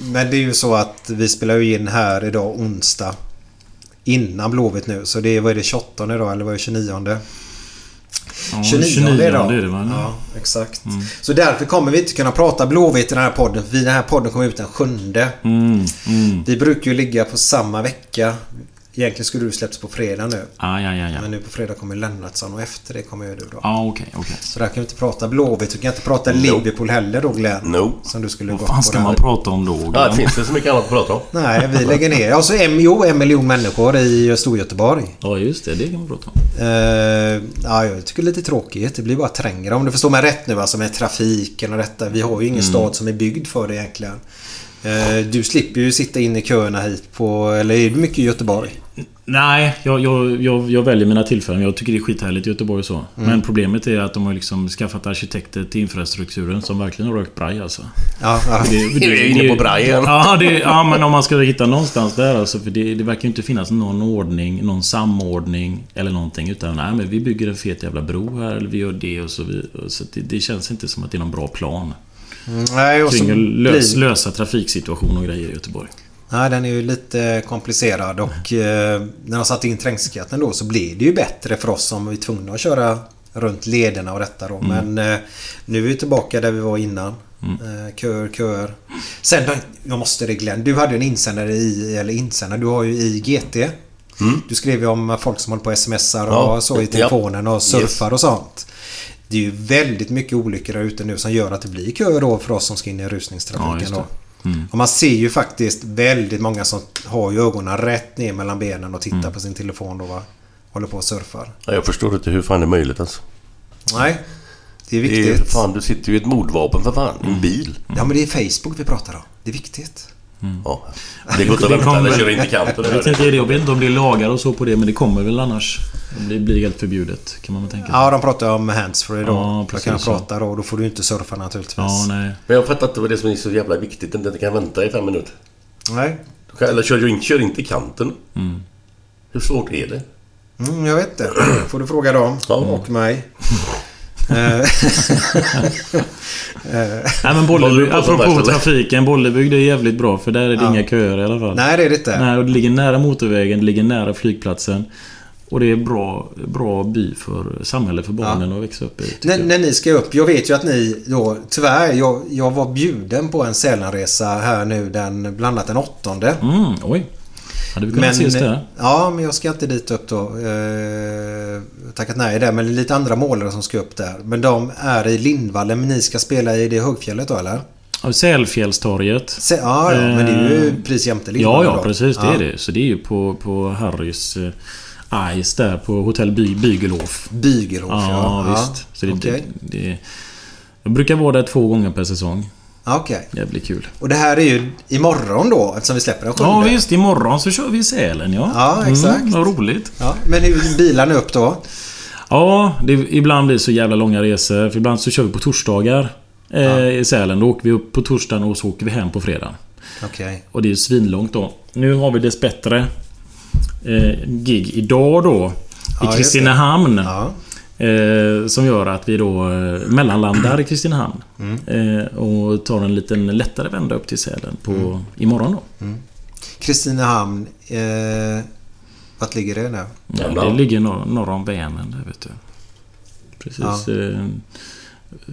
men det är ju så att vi spelar ju in här idag onsdag. Innan Blåvitt nu. Så det är, vad är det, 28 idag eller vad är det, 29? Ja, 29, 29 idag. är det, va? Ja, exakt. Så därför kommer vi inte kunna prata Blåvitt i den här podden. För den här podden kommer ut den sjunde. Mm, mm. Vi brukar ju ligga på samma vecka. Egentligen skulle du släppts på fredag nu. Ah, ja, ja, ja. Men nu på fredag kommer Lennartsson och efter det kommer ju du då. Ja, okej, okej. Så där kan vi inte prata Blåvitt. Vi kan inte prata Liverpool heller då Glenn. No. Som du skulle Vad gå fan ska man prata om då? Ja, det finns det så mycket annat att prata om. Nej, vi lägger ner. Alltså en, jo, en miljon människor i Storgöteborg. Ja, just det. Det kan man prata om. Uh, ja, jag tycker det är lite tråkigt. Det blir bara trängre. Om du förstår mig rätt nu alltså med trafiken och detta. Vi har ju ingen Mm. stad som är byggd för det egentligen. Eh, du slipper ju sitta in i köerna hit på... Eller är du mycket i Göteborg? Nej, jag, jag, jag, jag väljer mina tillfällen. Jag tycker det är skithärligt i Göteborg och så. Mm. Men problemet är att de har liksom skaffat arkitekter till infrastrukturen som verkligen har rökt braj alltså. Ja, ja. Vi är inne på braj igen. Ja, det, ja, men om man ska hitta någonstans där alltså. För det, det verkar ju inte finnas någon ordning, någon samordning eller någonting. Utan nej, men vi bygger en fet jävla bro här. Eller vi gör det och så vidare. Så det, det känns inte som att det är någon bra plan. Nej, och Kring lös, blir- lösa trafiksituation och grejer i Göteborg. Nej, den är ju lite komplicerad och eh, när de satte in trängselskatten då så blev det ju bättre för oss som var tvungna att köra runt lederna och detta då. Mm. Men eh, nu är vi tillbaka där vi var innan. Eh, köer, köer. Sen, jag måste det Glenn. Du hade en insändare i, eller insändare, du har ju i GT. Du skrev ju om folk som håller på och smsar och Ja, så i telefonen och surfar Yes. och sånt. Det är ju väldigt mycket olyckor där ute nu som gör att det blir köer då för oss som ska in i Ja, rusningstrafiken det. Mm. Och man ser ju faktiskt väldigt många som har ju ögonen rätt ner mellan benen och tittar på sin telefon då va. Håller på och surfar. Ja, jag förstår inte hur fan det är möjligt alltså. Nej. Det är Det är, viktigt. fan, du sitter ju i ett mordvapen för fan. En bil. Ja men det är Facebook vi pratar om. Det är viktigt. Ja. Det går inte att Det vänta. kommer- Den kör in i kanten. Jag inte, jag vet inte om det är lagar och så på det, men det kommer väl annars. Det blir helt förbjudet, kan man väl tänka sig. Ja, de pratar om handsfree då. Ja, då precis kan de så. prata då. Då får du inte surfa naturligtvis. Ja, nej. Men jag fattar inte vad det är som är så jävla viktigt. Att det kan vänta i fem minuter. Nej. Eller kör, in, kör inte i kanten. Hur svårt är det? Mm, jag vet inte. får du fråga dem. Ja. Och mig. Eh, Nej men Bollebygd, apropå trafiken, Bollebygd är jävligt bra för där är det Ja. inga köer i alla fall. Nej, det är det inte. Nej, och det ligger nära motorvägen, det ligger nära flygplatsen. Och det är bra, bra by för samhälle för barnen att växa upp i. När, när ni ska upp. Jag vet ju att ni då, tyvärr, jag, jag var bjuden på en Sälenresa här nu den, bland annat den åttonde. Mm, oj. Hade vi kunnat ses där? Ja, men jag ska inte dit upp då. Eh, tackat nej där. Men det är lite andra målare som ska upp där. Men de är i Lindvallen. Men ni ska spela i det högfjället då eller? Ja, Sälfjällstorget. Ja, ja, men det är ju Eh, precis jämte Ja, Lindvallen ja då. precis. Det Ja. är det. Så det är ju på, på Harrys eh, Ice där på Hotell By, Bygelhof. Bygelhof, Ja, ja. visst. Så det, Okej. det, det, jag brukar vara där två gånger per säsong. Okej. Jävligt kul. Och det här är ju imorgon då eftersom vi släpper den sjunde. Ja visst, imorgon så kör vi i Sälen ja. Ja, exakt. Mm, vad roligt. Ja, men hur bilar ni upp då? Ja, det ibland blir det så jävla långa resor. För ibland så kör vi på torsdagar eh, i Sälen. Då åker vi upp på torsdagen och så åker vi hem på fredagen. Okej. Och det är ju svinlångt då. Nu har vi dessbättre eh, gig idag då. I Ja, Kristinehamn. Ja. Eh, som gör att vi då eh, mellanlandar i Kristinehamn. Mm. Eh, och tar en liten lättare vända upp till Sälen på imorgon då. Kristinehamn. Eh, vart ligger det nu? Ja, det ligger norr, norr om Vänern där vet du. Precis. Eh,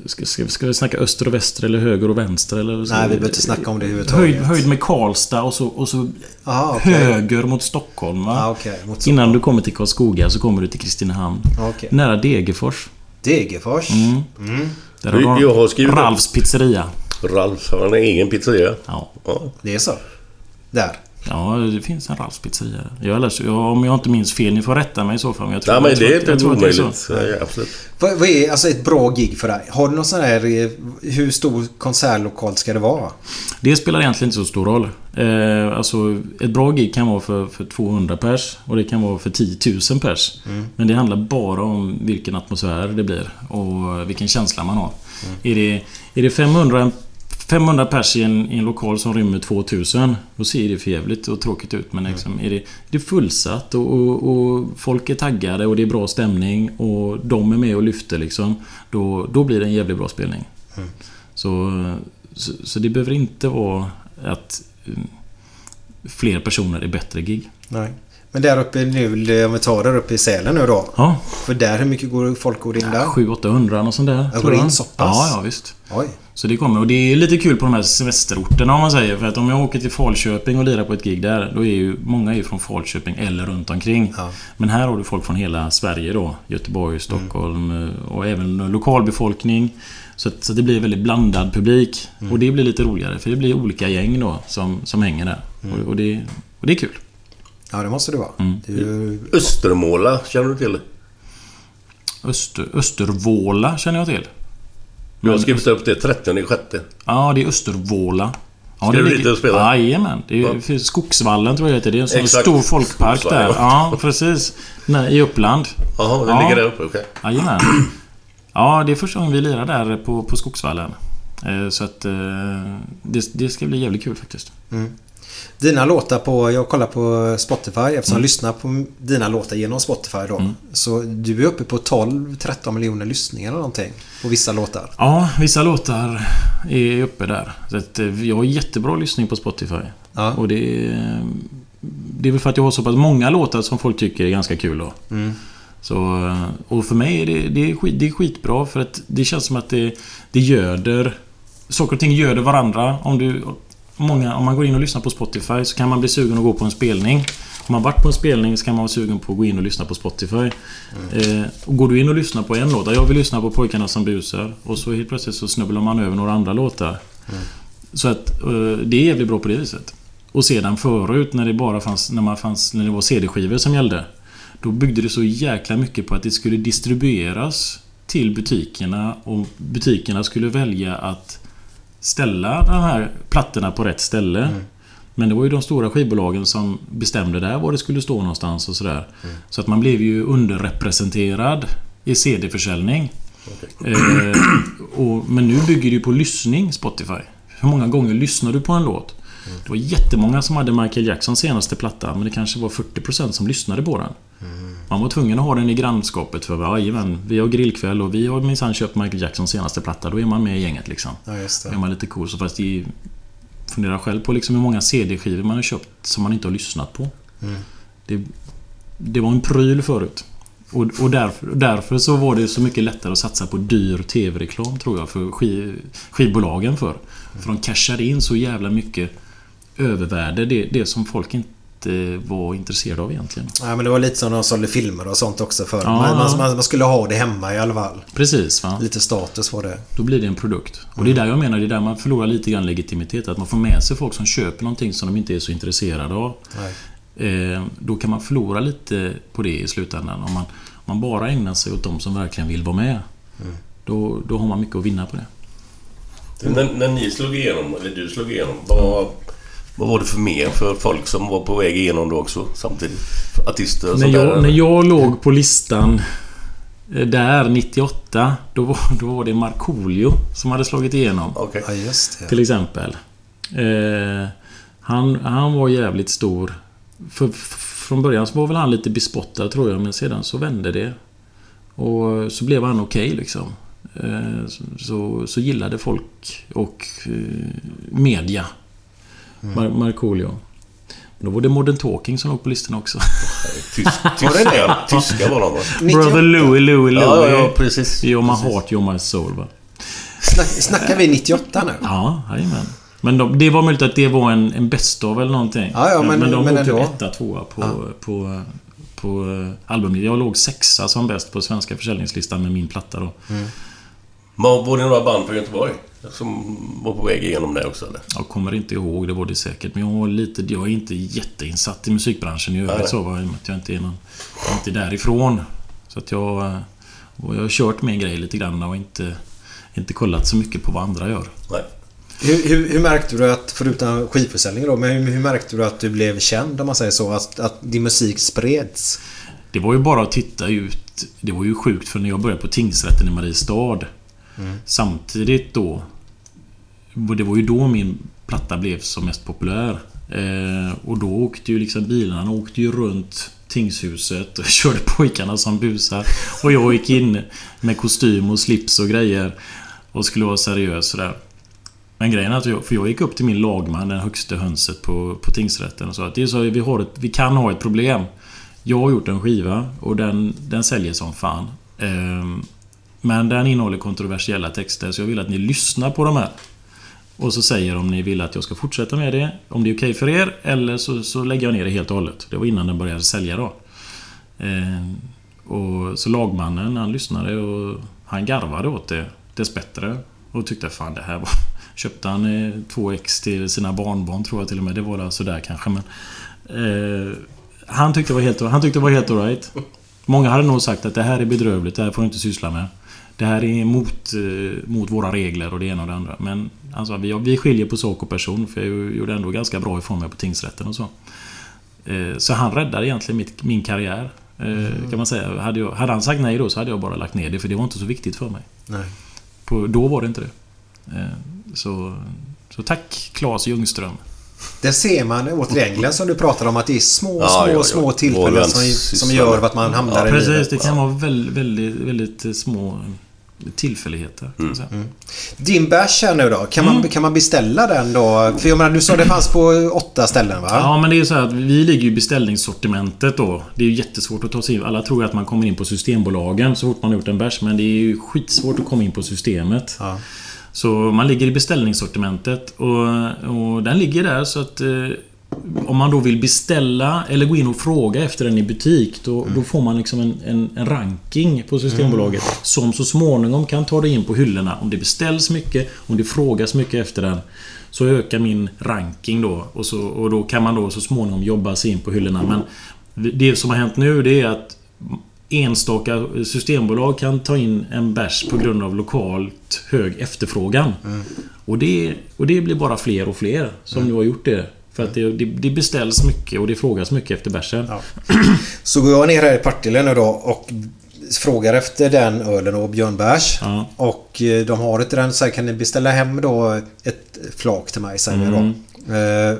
ska, ska, ska vi snacka öster och väster eller höger och vänster eller så? Nej, vi behöver inte snacka om det Höjd, överhuvudtaget. höjd med Karlstad och så, och så Aha, okej. höger mot Stockholm va? Ja, okej. Mot Innan du kommer till Karlskoga så kommer du till Kristinehamn. Okej. Nära Degerfors. Degerfors. Mm. Mm. Där har Jag har skrivit. Ralfs pizzeria. Ralf har en egen pizzeria. Ja. Ja. Det är så? Där. Ja, det finns en Ralfs pizzeria. Jag läser, ja, om jag inte minns fel, ni får rätta mig i så fall. Men jag tror, Nej men jag tror det är att- jag inte tror att det är så. omöjligt. Ja, absolut. Vad, vad är alltså ett bra gig för dig? Har du någon sån här... eh, Hur stor konsertlokal ska det vara? Det spelar egentligen inte så stor roll. Eh, alltså, ett bra gig kan vara för, för 200 pers och det kan vara för 10 000 pers. Men det handlar bara om vilken atmosfär det blir och vilken känsla man har. Är, det, är det 500, 500 pers i en, i en lokal som rymmer 2000 då ser det för jävligt och tråkigt ut. Men liksom, är, det, är det fullsatt och, och, och folk är taggade och det är bra stämning och de är med och lyfter liksom. Då, då blir det en jävligt bra spelning. Så, så, så det behöver inte vara att mm, fler personer är bättre gig. Nej. Men där uppe nu, om vi tar där uppe i Sälen nu då. Ja, För där, hur mycket går folk går in där? 700-800 och sånt där. Jag går in så pass? Ja, ja visst. Oj. Så det kommer. Och det är lite kul på de här semesterorterna om man säger. För att om jag åker till Falköping och lirar på ett gig där. Då är ju många är ju från Falköping eller runt omkring. Ja. Men här har du folk från hela Sverige då. Göteborg, Stockholm eh, och även lokalbefolkning. Så, att, så det blir väldigt blandad publik. Och det blir lite roligare. För det blir olika gäng då som, som hänger där. Och, och, det, och det är kul. Ja, det måste det vara. Mm. Det ju... Östermåla, känner du till? Öster, Östervåla känner jag till. Jag har skrivit upp det 30 sjätte. Ja, det är Östervåla. Ja, Ska det du ligger- dit och spela? Jajamän. Det är Ja. Skogsvallen tror jag heter. Det är en sån Exakt. stor folkpark där. Ja, precis. Nej, I Uppland. Jaha, det Ja. ligger där uppe, okej. Jajamän. Ja, det är första gången vi lirar där på, på Skogsvallen. Eh, Så att eh, det, det ska bli jävligt kul faktiskt. Dina låtar på... Jag kollar på Spotify eftersom Mm. jag lyssnar på dina låtar genom Spotify då. Så du är uppe på 12-13 miljoner lyssningar eller någonting. På vissa låtar. Ja, vissa låtar är uppe där. Så att eh, jag har jättebra lyssning på Spotify. Ja. Och det är, det är väl för att jag har så pass många låtar som folk tycker är ganska kul då. Mm. Så, och för mig är det, det, är skit, det är skitbra för att det känns som att det, det göder... Saker och ting göder varandra. Om, du, många, om man går in och lyssnar på Spotify så kan man bli sugen att gå på en spelning. Om man varit på en spelning så kan man vara sugen på att gå in och lyssna på Spotify. Eh, och går du in och lyssnar på en låt, jag vill lyssna på Pojkarna som busar. Och så helt plötsligt så snubblar man över några andra låtar. Så att eh, det är jävligt bra på det viset. Och sedan förut när det bara fanns, när man fanns, när det var CD-skivor som gällde. Då byggde det så jäkla mycket på att det skulle distribueras till butikerna och butikerna skulle välja att ställa de här plattorna på rätt ställe. Men det var ju de stora skivbolagen som bestämde där var det skulle stå någonstans och sådär. Så att man blev ju underrepresenterad i CD-försäljning. Eh, och, men nu bygger det ju på lyssning, Spotify. Hur många gånger lyssnar du på en låt? Det var jättemånga som hade Michael Jacksons senaste platta, men det kanske var 40% som lyssnade på den. Man var tvungen att ha den i grannskapet för jajamän, vi har grillkväll och vi har minsann köpt Michael Jacksons senaste platta. Då är man med i gänget liksom. Ja, just Då är det. man lite cool. Så fast det Fundera själv på liksom hur många CD-skivor man har köpt som man inte har lyssnat på. Det, det var en pryl förut. Och, och därför, därför så var det så mycket lättare att satsa på dyr TV-reklam tror jag för skiv, skivbolagen för. För de cashade in så jävla mycket övervärde. Det, det som folk inte var intresserade av egentligen. Ja, men det var lite som de sålde filmer och sånt också förr. Ja. Man, man, man, skulle ha det hemma i alla fall. Precis va? Lite status var det. Då blir det en produkt. Och det är där jag menar, det är där man förlorar lite grann legitimitet. Att man får med sig folk som köper någonting som de inte är så intresserade av. Nej. Eh, då kan man förlora lite på det i slutändan. Om man, om man bara ägnar sig åt de som verkligen vill vara med. Då, då har man mycket att vinna på det. När, när ni slog igenom, eller du slog igenom, vad, vad var det för mer för folk som var på väg igenom då också samtidigt? Artister och När sånt där? jag, när jag låg på listan eh, där 98, då var, då var det Markoolio som hade slagit igenom. Okej. Ja, just det. Till exempel. Eh, han, han var jävligt stor. För, från början så var väl han lite bespottad tror jag, men sedan så vände det. Och så blev han okej liksom. Eh, så, så, så gillade folk och eh, media Mar- Markoolio. Då var det Modern Talking som låg på listan också. Tysk, tyska, tyska var de va? 98. Brother Louie, Louie, Louie. Ja, ja, ja, precis. You're my heart, you're my soul va. Snack, snackar vi 98 nu? Ja, jajamän. Men de, det var möjligt att det var en, en best of eller någonting. Ja, ja, men- men de men låg typ etta, tvåa på, på, på eh, albumet. Jag låg sexa som bäst på svenska försäljningslistan med min platta då. Var, var det några band från Göteborg som var på väg igenom det också eller? Jag kommer inte ihåg, det var det säkert. Men jag, har lite, jag är inte jätteinsatt i musikbranschen i Nej. övrigt så. va, i och med Att jag inte är, någon, jag är inte därifrån. Så att jag... eh, jag har kört min grej lite grann och inte, inte kollat så mycket på vad andra gör. Nej. Hur, hur, hur märkte du att, förutom skivförsäljning då, men hur, hur märkte du att du blev känd om man säger så? Att, att din musik spreds? Det var ju bara att titta ut. Det var ju sjukt för när jag började på tingsrätten i Mariestad. Samtidigt då. Det var ju då min platta blev som mest populär. Eh, och då åkte ju liksom bilarna åkte ju runt tingshuset och körde pojkarna som busar. Och jag gick in med kostym och slips och grejer. Och skulle vara seriös sådär. Men grejen är att jag, för jag gick upp till min lagman, den högsta hönset på, på tingsrätten och sa att det är så, vi, har ett, vi kan ha ett problem. Jag har gjort en skiva och den, den säljer som fan. Ehm, men den innehåller kontroversiella texter så jag vill att ni lyssnar på de här. Och så säger om ni vill att jag ska fortsätta med det. Om det är okej för er. Eller så, så lägger jag ner det helt och hållet. Det var innan den började sälja då. Eh, och så lagmannen han lyssnade och han garvade åt det. Dessbättre. Och tyckte fan det här var... Köpte han eh, två ex till sina barnbarn tror jag till och med. Det var väl sådär kanske men... Eh, han tyckte det var helt, han tyckte det var helt alright. Många hade nog sagt att det här är bedrövligt, det här får du inte syssla med. Det här är emot eh, mot våra regler och det ena och det andra. Men alltså, vi, vi skiljer på sak och person för jag gjorde ändå ganska bra ifrån mig på tingsrätten och så. Eh, så han räddade egentligen mitt, min karriär. Eh, Kan man säga. Hade, jag, hade han sagt nej då så hade jag bara lagt ner det för det var inte så viktigt för mig. Nej. På, då var det inte det. Så, så tack Claes Ljungström. Det ser man återigen som du pratade om att det är små, Ja, små, ja, ja. små tillfällen som, som gör att man hamnar Ja, i Precis, livet. det kan vara väldigt, väldigt, väldigt små tillfälligheter. kan man säga. Din bärs här nu då, kan, man, kan man beställa den då? För jag menar, du sa det fanns på åtta ställen va? Ja, men det är ju så här att vi ligger ju i beställningssortimentet då. Det är ju jättesvårt att ta sig in. Alla tror att man kommer in på Systembolagen så fort man har gjort en bärs. Men det är ju skitsvårt att komma in på Systemet. Ja. Så man ligger i beställningssortimentet och, och den ligger där så att eh, om man då vill beställa eller gå in och fråga efter den i butik då, då får man liksom en, en, en ranking på Systembolaget som så småningom kan ta dig in på hyllorna. Om det beställs mycket, om det frågas mycket efter den så ökar min ranking då och, så, och då kan man då så småningom jobba sig in på hyllorna. Men det som har hänt nu det är att enstaka systembolag kan ta in en bärs på grund av lokalt hög efterfrågan. Och, det, och det blir bara fler och fler som nu har gjort det. För att det, det, det beställs mycket och det frågas mycket efter bärsen. Ja. Så går jag ner här i Partille nu då och frågar efter den ölen och björnbärs. Ja. Och eh, de har inte den så här, kan ni beställa hem då ett flak till mig säger vi då. Eh,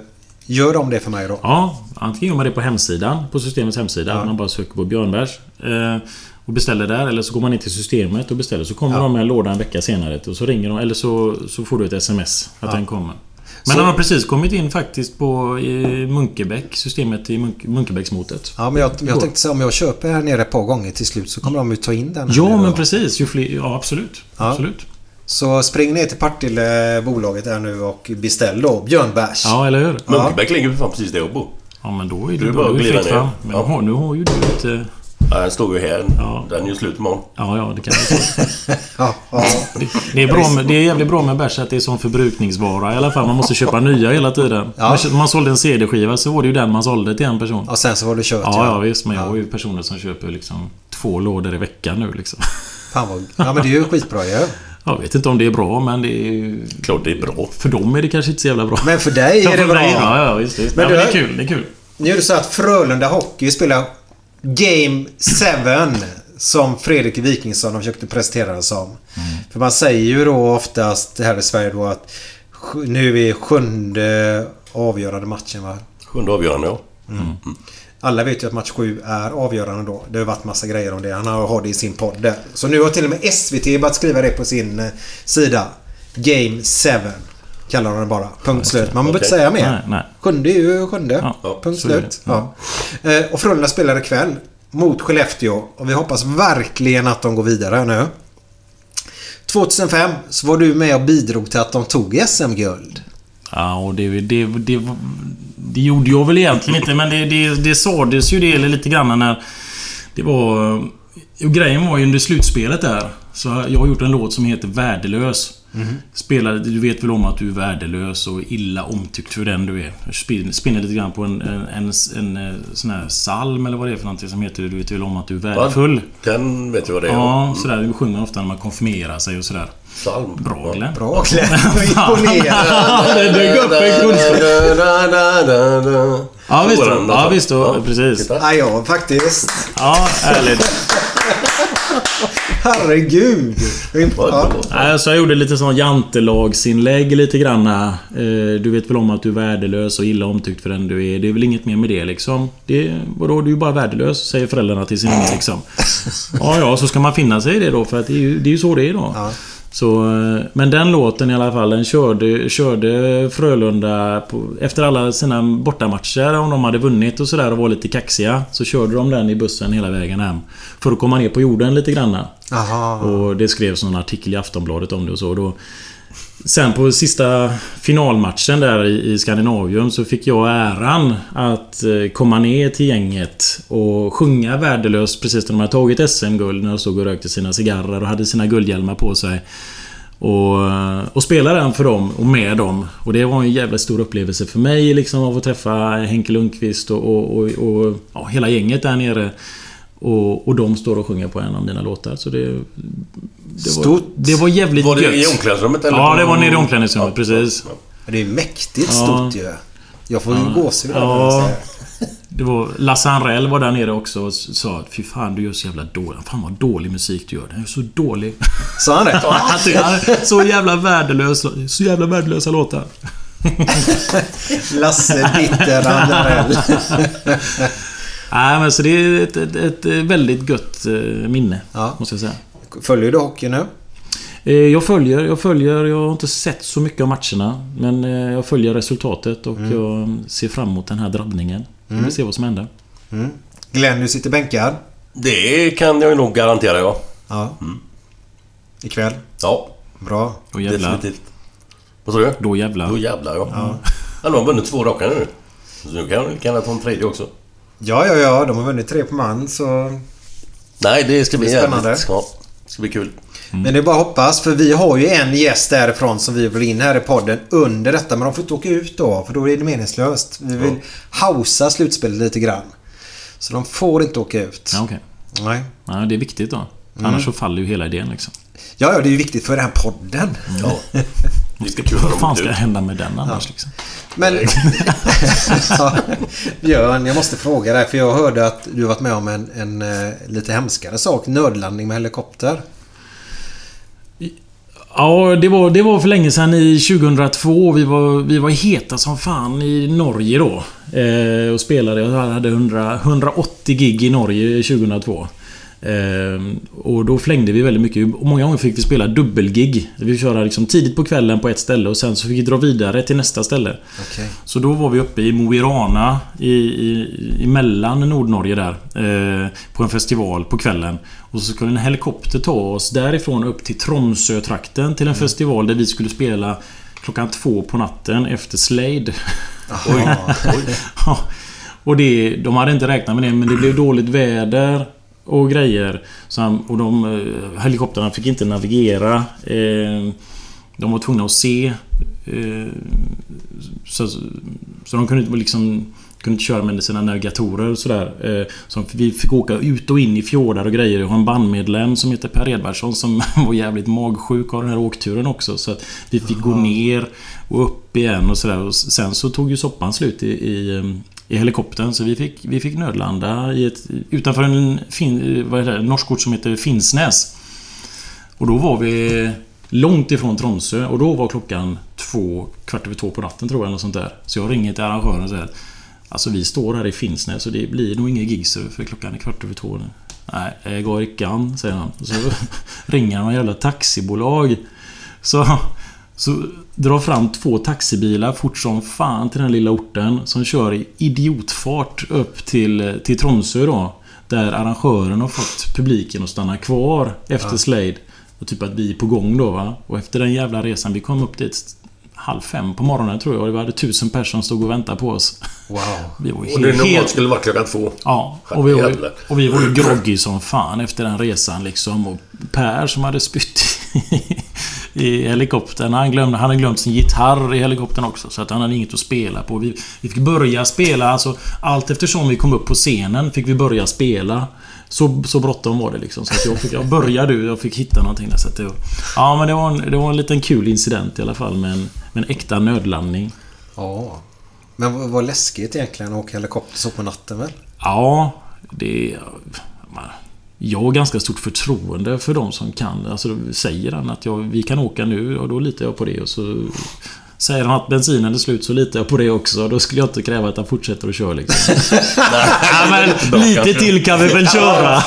Gör de det för mig då? Ja, antingen gör man det på hemsidan, på systemets hemsida. Man bara söker på björnbärs. Eh, och beställer där. Eller så går man in till systemet och beställer. Så kommer de med en låda en vecka senare. Och så ringer de. Eller så, så får du ett SMS att den kommer. Men Så- den har precis kommit in faktiskt på i Munkebäck. Systemet i Munk, Munkebäcksmotet. Ja, men jag, jag tänkte säga om jag köper här nere ett par gånger till slut så kommer de ju ta in den. här Ja, men då. precis. Ju fler, ja, absolut. Ja. Absolut. Så spring ner till Partille bolaget här nu och beställ då björnbärs. Ja, eller hur? Munkebäck ligger för fan precis där jag bor. Ja, men då är Det det är bara att glida ner. Men Ja. har, nu har ju du lite... Ja, den står ju här. Ja. Den är ju slut imorgon. Ja, ja, det kan säga. Ja, ja. Det är, bra med, det är jävligt bra med bärs att det är som förbrukningsvara i alla fall. Man måste köpa nya hela tiden. Ja. Om man sålde en CD-skiva så var det ju den man sålde till en person. Och sen så var det kört Ja, ja visst. Men jag har ju personer som köper liksom två lådor i veckan nu liksom. Fan vad... Ja men det är ju skitbra ju. Jag vet inte om det är bra, men det är... Klart det är bra. För dem är det kanske inte så jävla bra. Men för dig Ja, är det bra. dig, Ja, ja, visst. visst. Men ja, du- men det är kul. Det är kul. Nu är det så att Frölunda Hockey spelar Game 7 som Fredrik Wikingsson har försökt presentera det som. För man säger ju då oftast här i Sverige då att nu är sjunde avgörande matchen va? Sjunde avgörande, ja. Alla vet ju att match 7 är avgörande då. Det har varit massa grejer om det. Han har har det i sin podd där. Så nu har till och med SVT börjat skriva det på sin eh, sida. Game 7. Kallar de det bara. Punkt slut. Man behöver inte Okej. säga mer. Nej, nej. Sjunde är ju sjunde. Ja, Punkt slut. Ja. Eh, Och Frölunda spelar ikväll mot Skellefteå. Och vi hoppas verkligen att de går vidare nu. 2005 så var du med och bidrog till att de tog SM-guld. Ja, och det, det, det, det gjorde jag väl egentligen inte, men det, det, det sades ju det lite grann när... Det var... Och grejen var ju under slutspelet där. Så jag har gjort en låt som heter Värdelös. Spelade, du vet väl om att du är värdelös och illa omtyckt för den du är. Jag spin- spinner lite grann på en, en, en, en, eh, sån här psalm eller vad det är för någonting som heter Du vet väl om att du är värdefull. Den vet jag vad det är. Ja, sådär. Det sjunger man ofta när man konfirmerar sig och sådär. Psalm. Bra Glenn. Bra Glenn. Imponerande. det dök upp en kunskap. Ja visst, ja, visst då, precis. Ja, ja, faktiskt. Ja, ärligt. Herregud. Ja. Nej, så jag gjorde lite sån jantelagsinlägg lite granna. Eh, Du vet väl om att du är värdelös och illa omtyckt för den du är. Det är väl inget mer med det liksom. Det, vadå, du är ju bara värdelös, säger föräldrarna till sin unge liksom. Ja, ja, så ska man finna sig i det då för att det är ju, det är ju så det är då. Ja. Så, eh, men den låten i alla fall, den körde, körde Frölunda på, efter alla sina bortamatcher om de hade vunnit och sådär och var lite kaxiga. Så körde de den i bussen hela vägen hem. För att komma ner på jorden lite granna. Aha. Och det skrevs någon artikel i Aftonbladet om det och så. Då, sen på sista finalmatchen där i, i Skandinavium så fick jag äran att eh, komma ner till gänget och sjunga värdelöst precis när de hade tagit SM-guld när de stod och rökte sina cigarrer och hade sina guldhjälmar på sig. Och, eh, och spela den för dem och med dem. Och det var en jävla stor upplevelse för mig liksom att få träffa Henke Lundqvist och, och, och, och ja, hela gänget där nere. Och, och de står och sjunger på en av mina låtar. Så det... Det var, Stort. det var jävligt Var det gött. i omklädningsrummet eller? Ja, det var nere i omklädningsrummet, precis. Det är mäktigt Ja. stort ju. Jag får ju gåshud av Ja. det. var... Lasse Anrell var där nere också och sa att Fy fan, du gör så jävla dålig... Fan vad dålig musik du gör. Den är så dålig. Sa han det? Han tyckte, så jävla värdelös... Så jävla värdelösa låtar. Lasse Bitter Andrell. Nej, men så det är ett, ett, ett väldigt gött eh, minne. Ja. Måste jag säga. Följer du hockey nu? Eh, Jag följer, jag följer, jag har inte sett så mycket av matcherna. Men eh, jag följer resultatet och jag ser fram emot den här drabbningen. Vi får se vad som händer. Glenn, du sitter bänkad. Det kan jag ju nog garantera, ja. Ja. Ikväll. Ja, Bra. Då jävlar. definitivt. Vad sa du? Då jävlar. Då jävlar, ja. ja. Han har vunnit två raka nu. Så nu kan han kan ta en tredje också. Ja, ja, ja. De har vunnit tre på man så... Nej, det ska bli Det spännande. jävligt. Ja, det ska bli kul. Men det är bara att hoppas för vi har ju en gäst därifrån som vi vill in här i podden under detta. Men de får inte åka ut då för då är det meningslöst. Vi vill hausa slutspelet lite grann. Så de får inte åka ut. Ja, okej. Nej. Ja, det är viktigt då. Annars så faller ju hela idén liksom. Ja, ja, det är ju viktigt för den här podden. Ja. Det ska kul Vad fan ska hända med den annars liksom? Men... ja, Björn, jag måste fråga dig för jag hörde att du varit med om en, en eh, lite hemskare sak. Nödlandning med helikopter. Ja, det var, det var för länge sedan i 2002. Vi var, vi var heta som fan i Norge då. Eh, och spelade. Jag hade 100, 180 gig i Norge 2002. Eh, och då flängde vi väldigt mycket. Och många gånger fick vi spela dubbelgig. Vi fick köra liksom tidigt på kvällen på ett ställe och sen så fick vi dra vidare till nästa ställe. Okej. Så då var vi uppe i Mo i Rana i, i, mellan Nordnorge där. Eh, på en festival på kvällen. Och så skulle en helikopter ta oss därifrån upp till Tromsö-trakten till en festival där vi skulle spela klockan två på natten efter Slade. Oj. Ja, och det, de hade inte räknat med det men det blev dåligt väder och grejer. Så han, och de eh, helikoptrarna fick inte navigera. Eh, de var tvungna att se. Eh, så, så de kunde inte liksom kunde inte köra med sina navigatorer och sådär. Eh, så vi fick åka ut och in i fjordar och grejer. Jag har en bandmedlem som heter Per Edvardsson som var jävligt magsjuk av den här åkturen också. Så att vi fick gå ner och upp igen och sådär. Sen så tog ju soppan slut i, i, i helikoptern så vi fick, vi fick nödlanda i ett, utanför en fin, vad heter det, norsk ort som heter Finnsnäs. Och då var vi långt ifrån Tromsö och då var klockan två, kvart över två på natten tror jag. Eller sånt där. Så jag ringer till arrangören och säger Alltså vi står här i Finnsnäs så det blir nog inget gig för klockan är kvart över två nu. Nej, det går inte an, säger han. Och så ringer han någon jävla taxibolag. Så, så drar fram två taxibilar fort som fan till den lilla orten. Som kör i idiotfart upp till, till Tromsö då. Där arrangören har fått publiken att stanna kvar efter Ja. Slade. Och typ att vi är på gång då va. Och efter den jävla resan, vi kom upp dit halv fem på morgonen tror jag. Och vi hade tusen personer som stod och väntade på oss. Wow. Vi var Och det helt- normalt skulle vara klockan två. Ja, och vi, var, ju- och vi var ju groggy som fan efter den resan liksom. Och Per som hade spytt i, i helikoptern. Han, glömde, han hade glömt sin gitarr i helikoptern också. Så att han hade inget att spela på. Vi, vi fick börja spela, alltså allt eftersom vi kom upp på scenen fick vi börja spela. Så, så bråttom var det liksom. Så att jag fick, jag började du, jag fick hitta någonting där. Så att det, var- ja men det var, en, det var en liten kul incident i alla fall med en, med en äkta nödlandning. Ja. Men vad, läskigt egentligen att åka helikopter så på natten väl? Ja, det... är- Jag har ganska stort förtroende för de som kan. Alltså säger han att jag, vi kan åka nu och då litar jag på det och så... Säger han att bensinen är slut så litar jag på det också. Då skulle jag inte kräva att han fortsätter att köra liksom. ja, men lite till kan vi väl köra.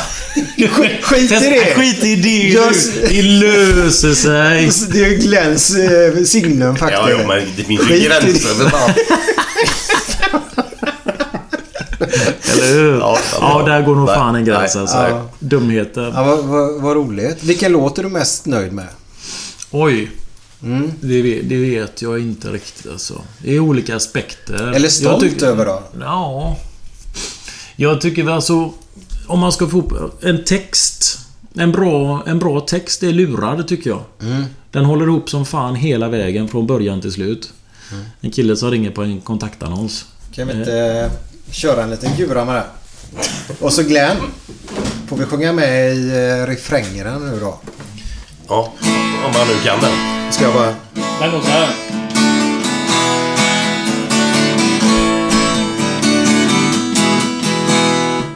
Skit i det! Skit i det! Just- Det löser sig. Det är Glenns eh, signum faktiskt. Ja, ja, men det finns ju gränser för. Eller hur? Ja, Ja, där går nog Nej, fan en gräns nej, alltså. ja. Dumheter. Ja, vad, vad, vad roligt. Vilken låt är du mest nöjd med? Oj. Mm. Det, vet, det vet jag inte riktigt alltså. Det är olika aspekter. Eller stolt Jag tycker- över då? Ja. Jag tycker väl alltså... Om man ska få upp en text. En bra, en bra text är lurad tycker jag. Mm. Den håller ihop som fan hela vägen från början till slut. Mm. En kille som ringer på en kontaktannons. Kan vi inte eh, köra en liten gura med det? Och så Glenn. Får vi sjunga med i eh, refrängerna nu då? Ja, om man nu kan den. Ska jag bara... Den går så här.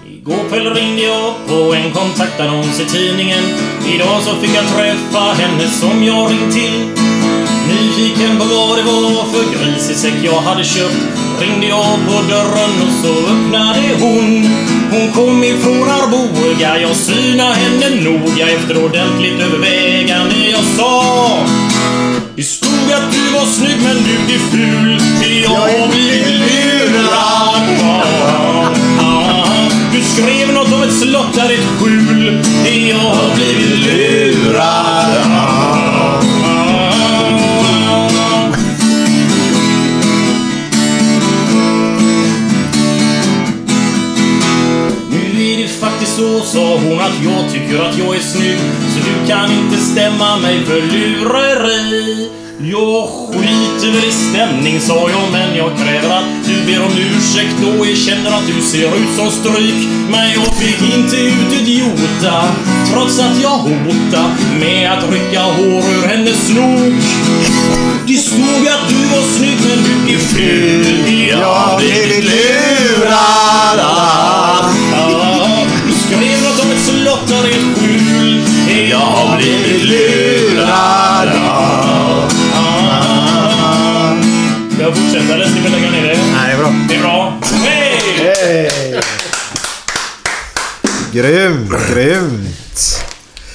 Igår kväll ringde jag på en kontaktannons i tidningen. Idag så fick jag träffa henne som jag ringt till. Nyfiken på vad det var för grisesäck jag hade köpt ringde jag på dörren och så öppnade hon. Hon kom ifrån Arboga, jag synade henne noga efter ordentligt övervägande. Jag sa det stod att du var snygg men du är ful. Jag har blivit lurad. Du skrev något om ett slott där ett skjul. Jag har blivit lurad. Sa hon, att jag tycker att jag är snygg. Så du kan inte stämma mig för lureri. Jag skiter väl i stämning, sa jag, men jag kräver att du ber om ursäkt och erkänner att du ser ut som stryk. Men jag fick inte ut idiota trots att jag hota med att rycka hår ur hennes snok. Det stod att du var snygg, men du är ful. Jag har blivit lurad ett skjul. Jag har blivit lurad. Ska jag fortsätta eller ska vi lägga ner det? Nej, det är bra. Det är bra. Hej! Hej! Grymt, grymt.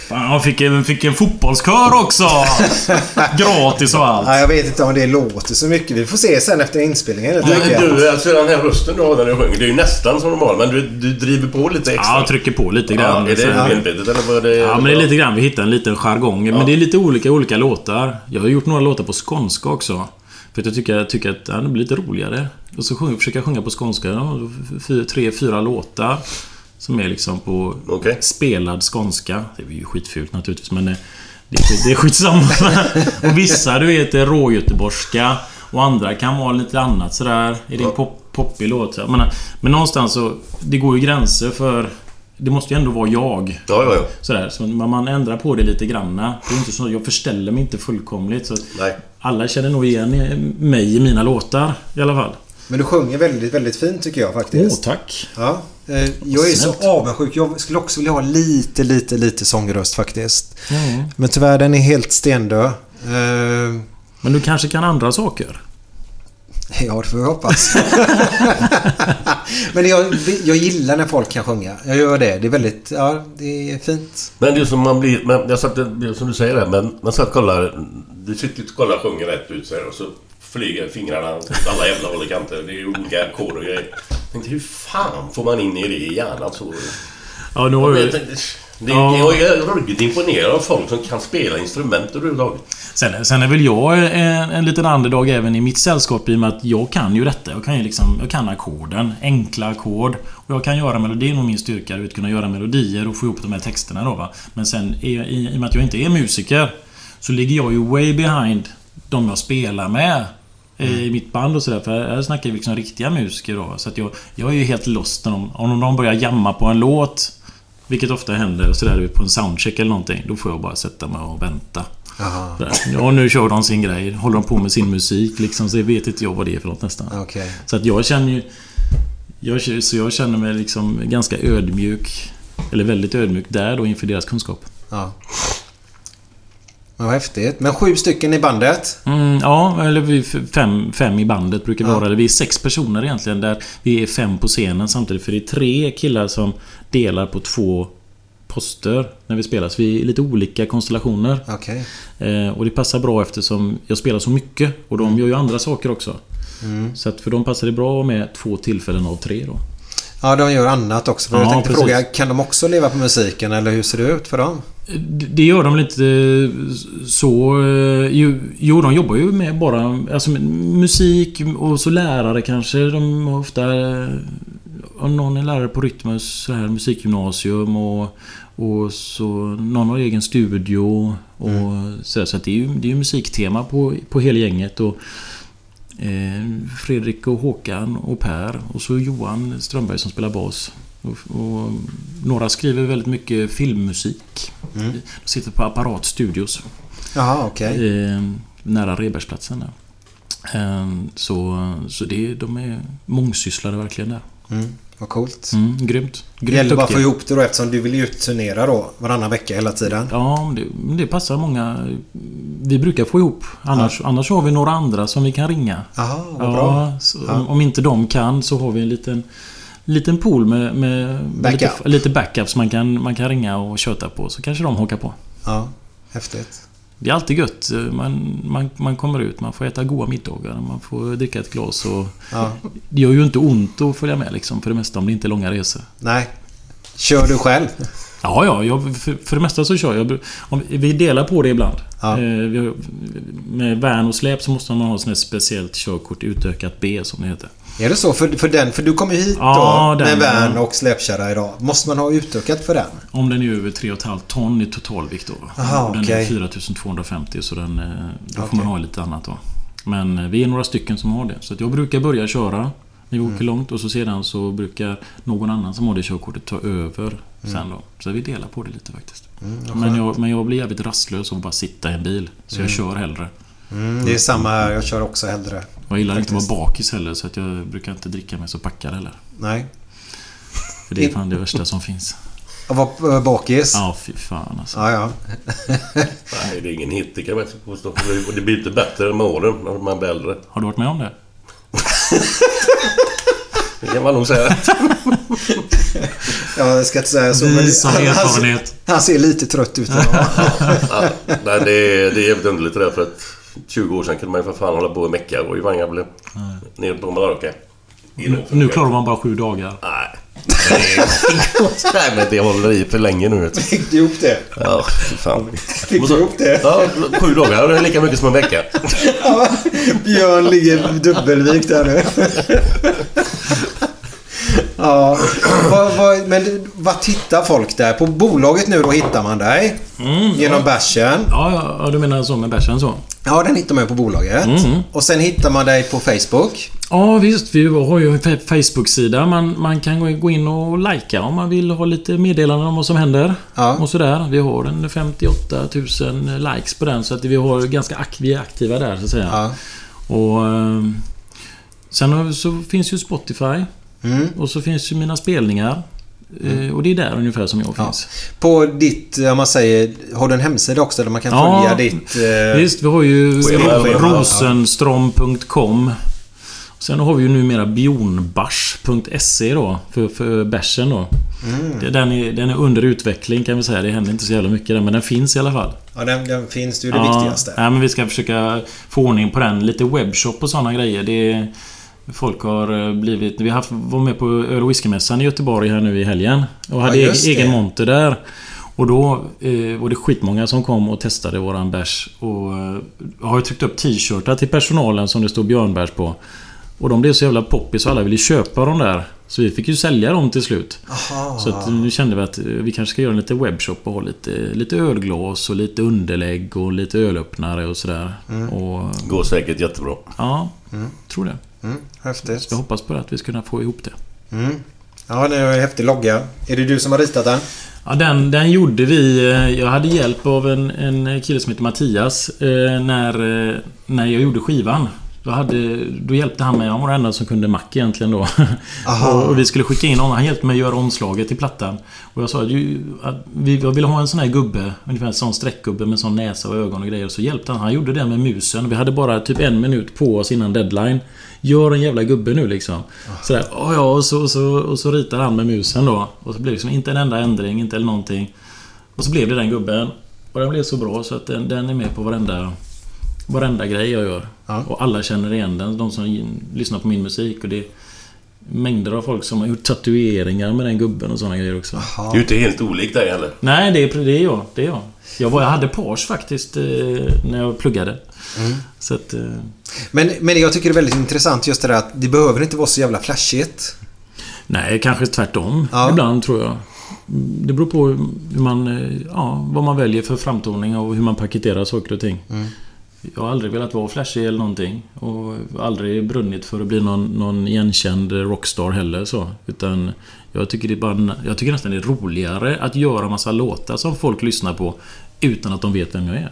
Fan, jag fick en, fick en fotbollskör också! Gratis och allt. Ja, jag vet inte om det låter så mycket. Vi får se sen efter inspelningen Du, enkelt. du, alltså den här rösten du har när du sjunger, det är ju nästan som normal, men du, du driver på lite extra. Ja, jag trycker på lite grann. Ja, är det Så- medvetet eller var det... Ja, men det är lite grann. Vi hittar en liten jargong. Men det är lite olika olika låtar. Jag har gjort några låtar på skånska också. För att jag tycker, jag tycker att ja, det blir lite roligare. Och så sjung, försöker jag sjunga på skånska. Ja, fyra, tre, fyra låtar. Som är liksom på spelad skånska. Det är ju skitfult naturligtvis, men det, det, är det är skitsamma. och vissa, du vet, är rågöteborgska. Och andra kan vara lite annat sådär. Är det en pop, poppig låt. Jag menar, men någonstans så... Det går ju gränser för... Det måste ju ändå vara jag. Ja, ja, ja. Sådär, så man, ändrar på det lite granna. Det är inte så jag förställer mig inte fullkomligt. Så Nej. alla känner nog igen mig i mina låtar i alla fall. Men du sjunger väldigt, väldigt fint tycker jag Åh, faktiskt. tack. Ja. Eh, Jag är så avundsjuk. Jag skulle också vilja ha lite, lite, lite sångröst faktiskt. Ja. Men tyvärr, den är helt stendöd. Eh, Men du kanske kan andra saker? Ja, det får vi hoppas. Men jag, jag gillar när folk kan sjunga. Jag gör det. Det är väldigt... Ja, det är fint. Men det är som man blir... Men jag satt, som du säger där, men man satt och kollar... Du sitter och kollar och sjunger rätt ut så här, och så flyger fingrarna åt alla jävla håll och kanter. Det är olika ackord och grejer. Tänkte, hur fan får man in i det i hjärnan så? Ja, nu har tänkte, det, Ja. Jag är ruggigt imponerad av folk som kan spela instrument överhuvudtaget. Sen, sen är väl jag en, en liten underdog även i mitt sällskap i och med att jag kan ju detta. Jag kan ju liksom... Jag kan ackorden. Enkla ackord. Och jag kan göra melodier. Det är nog min styrka. Att kunna göra melodier och få ihop de här texterna då va. Men sen i, i, i och med att jag inte är musiker så ligger jag ju way behind de jag spelar med. I mitt band och sådär. För här snackar vi liksom riktiga musiker då. Så att jag, jag är ju helt lost när de, om de börjar jamma på en låt. Vilket ofta händer sådär på en soundcheck eller någonting. Då får jag bara sätta mig och vänta. Ja, nu kör de sin grej. Håller de på med sin musik liksom. Så vet inte jag vad det är för något nästan. Okej. Så att jag känner ju... Jag, så jag känner mig liksom ganska ödmjuk. Eller väldigt ödmjuk där då inför deras kunskap. Ja. Vad häftigt. Men sju stycken i bandet. Mm, ja, eller vi fem, fem i bandet brukar vi Ja. vara. Eller vi är sex personer egentligen. Där vi är fem på scenen samtidigt. För det är tre killar som delar på två poster när vi spelar. Så vi är lite olika konstellationer. Okej. Eh, och det passar bra eftersom jag spelar så mycket. Och de gör ju andra saker också. Mm. Så att för dem passar det bra med två tillfällen av tre då. Ja, de gör annat också. För Ja, jag tänkte precis. fråga, kan de också leva på musiken eller hur ser det ut för dem? Det gör de lite eh, så... eh, Jo, de jobbar ju med bara alltså, musik och så lärare kanske. De har ofta... eh, Om någon är lärare på Rytmus så här, musikgymnasium och, och så någon har egen studio. Och så, så att det är ju det är musiktema på, på hela gänget. Och, Fredrik och Håkan och Per och så Johan Strömberg som spelar bas. Och, och några skriver väldigt mycket filmmusik. Mm. De sitter på Apparat Studios. Jaha, okej. Eh, nära Rebergsplatsen där. Eh, så så det, de är mångsysslare verkligen där. Mm. Vad coolt. Mm, grymt. Det grymt gäller bara att få ihop det då eftersom du vill ju turnera då varannan vecka hela tiden. Ja, men det, det passar många. Vi brukar få ihop. Annars, annars har vi några andra som vi kan ringa. Jaha, vad Ja, bra. så, Ja. om, inte de kan så har vi en liten Liten pool med, med med Backup. lite, lite backups man kan, man kan ringa och köta på. Så kanske de hakar på. Ja, häftigt. Det är alltid gött. Man, man, man kommer ut, man får äta goda middagar, man får dricka ett glas och... Ja. Det gör ju inte ont att följa med liksom för det mesta om det inte är långa resor. Nej. Kör du själv? Ja, ja. Jag, för, för det mesta så kör jag. Om, vi delar på det ibland. Ja. Eh, med värn och släp så måste man ha här speciellt körkort utökat B som det heter. Är det så? För, för den, för du kommer hit Ja, då med den, vän ja. och släpkärra idag. Måste man ha utökat för den? Om den är över 3,5 ton i totalvikt då. Aha, den okej. är 4250 så den, eh, då får man ha lite annat då. Men eh, vi är några stycken som har det. Så jag brukar börja köra vi Mm. åker långt och så sedan så brukar någon annan som har det körkortet ta över sen då. Så vi delar på det lite faktiskt. Mm, men, jag, men jag blir jävligt rastlös av att bara sitta i en bil. Så jag Mm. kör hellre. Mm, det är samma här. Jag kör också hellre. Jag gillar inte Faktiskt. att vara bakis heller så att jag brukar inte dricka mig så packad heller. Nej. För det är fan det värsta som finns. Att vara äh, bakis? Ja, fy fan alltså. Ja, ja. Nej, det är ingen hit, det kan man inte påstå. Och det blir inte bättre med åren när man blir äldre. Har du varit med om det? Det kan man nog säga. Ja, jag ska inte säga så. Av han, han, erfarenhet. han ser lite trött ut idag. Ja, nej, det är, det är jävligt underligt det där för att 20 år sedan kunde man ju för fan hålla på och mecka och i blev nere på Mallorca. Nu, klarar man bara sju dagar. Nej. Nej men det håller i för länge nu. Fick du ihop det? Ja, fan. Fick du ihop det? Ja, sju dagar är lika mycket som en vecka. Ja, Björn ligger dubbelvikt där nu. Ja, vad, vad, men vad tittar folk där? På bolaget nu då hittar man dig. genom bärsen. Ja, ja, ja, du menar så med bärsen så? Ja, den hittar man ju på bolaget. Mm. Och sen hittar man dig på Facebook. Ja visst, vi har ju en fa- Facebook-sida. Man, man kan gå- in och likea om man vill ha lite meddelanden om vad som händer. Ja. Och sådär. Vi har en 58 000 likes på den så att vi, har ganska ak- vi är aktiva där så att säga. Ja. Och... eh, Sen så finns ju Spotify. Mm. Och så finns ju mina spelningar. Eh, Och det är där ungefär som jag Ja. finns. På ditt, om man säger, har du en hemsida också där man kan Ja, följa ditt... Eh, Visst, vi har ju rosenstrom.com. Sen har vi ju numera bionbars.se då, för, för bärsen då. Mm. Den, är, den är under utveckling kan vi säga. Det händer inte så jävla mycket där, men den finns i alla fall. ja, den, den finns. Det är ju det viktigaste. Ja, men vi ska försöka få ordning på den. Lite webbshop och sådana grejer. Det är, Folk har eh, blivit... Vi har haft, var med på öl och whiskymässan i Göteborg här nu i helgen. Och hade just egen, egen monter där. Och då eh, var det skitmånga som kom och testade våran bärs. Och eh, har ju tryckt upp t-shirtar till personalen som det står björnbärs på. Och de blev så jävla poppis och alla ville köpa dem där. Så vi fick ju sälja dem till slut. Aha. Så att nu kände vi att eh, vi kanske ska göra en lite webbshop och ha lite, lite ölglas och lite underlägg och lite ölöppnare och sådär. Och Går säkert jättebra. ja, tror det. Mm, häftigt. Så jag hoppas på det, att vi ska kunna få ihop det. Mm. Ja, det är en häftig logga. Är det du som har ritat den? Ja, den, den gjorde vi. eh, Jag hade hjälp av en, en kille som heter Mattias eh, när, när jag gjorde skivan. Då, hade, då hjälpte han mig. Han var den enda som kunde Mac egentligen då. Och, vi skulle skicka in honom. Han hjälpte mig att göra omslaget till plattan. Och jag sa att ju- att vi, jag ville ha en sån här gubbe. Ungefär en sån streckgubbe med sån näsa och ögon och grejer. Så hjälpte han. Han gjorde det med musen. Vi hade bara typ en minut på oss innan deadline. Gör en jävla gubbe nu liksom. Sådär, oh ja, och så, och, så, och så ritar han med musen då. Och så blev det liksom inte en enda ändring, inte eller någonting. Och så blev det den gubben. Och den blev så bra så att den, den är med på varenda, varenda grej jag gör. Ja. Och alla känner igen den, de som lyssnar på min musik. Och det är mängder av folk som har gjort tatueringar med den gubben och sådana grejer också. Du är ju inte helt olik dig heller. Nej, det är, det är jag. Det är jag. Jag, var, jag hade page faktiskt eh, när jag pluggade. Så att... Eh, Men, men jag tycker det är väldigt intressant just det där att det behöver inte vara så jävla flashigt. nej, kanske tvärtom. Ja. Ibland tror jag. Det beror på hur man, eh, ja, vad man väljer för framtoning och hur man paketerar saker och ting. Jag har aldrig velat vara flashig eller någonting. Och aldrig brunnit för att bli någon, någon igenkänd rockstar heller så. Utan jag tycker, det bara, jag tycker nästan det är roligare att göra massa låtar som folk lyssnar på utan att de vet vem jag är.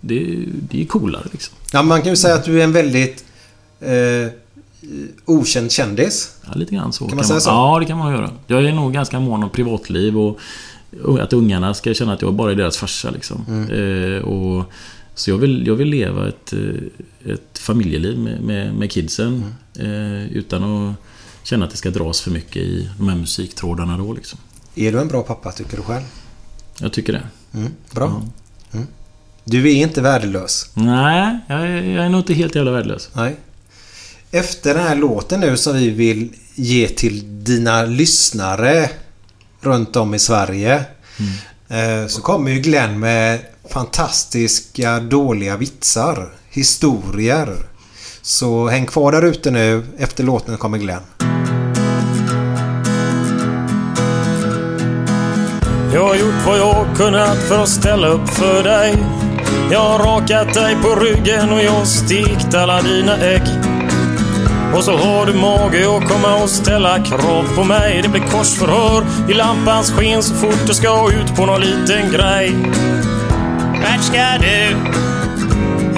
Det, det är coolare liksom. Ja, man kan ju säga att du är en väldigt eh, okänd kändis. Ja, lite grann så. Kan man säga så? Ja, det kan man göra. Jag är nog ganska mån om privatliv och och att ungarna ska känna att jag bara är deras farsa liksom. Mm. Eh, och, så jag vill, jag vill leva ett, eh, ett familjeliv med, med, med kidsen. Mm. Eh, utan att känna att det ska dras för mycket i de här musiktrådarna då liksom. Är du en bra pappa tycker du själv? Jag tycker det. Mm, bra. Mm. Du är inte värdelös. Nej, jag är, jag är nog inte helt jävla värdelös. Nej. Efter den här låten nu som vi vill ge till dina lyssnare runt om i Sverige. eh, Så kommer ju Glenn med fantastiska dåliga vitsar. Historier. Så häng kvar där ute nu. Efter låten kommer Glenn. Jag har gjort vad jag kunnat för att ställa upp för dig. Jag har rakat dig på ryggen och jag har stekt alla dina ägg. Och så har du mage att komma och ställa krav på mig. Det blir korsförhör i lampans sken så fort du ska ut på någon liten grej. Vart ska du?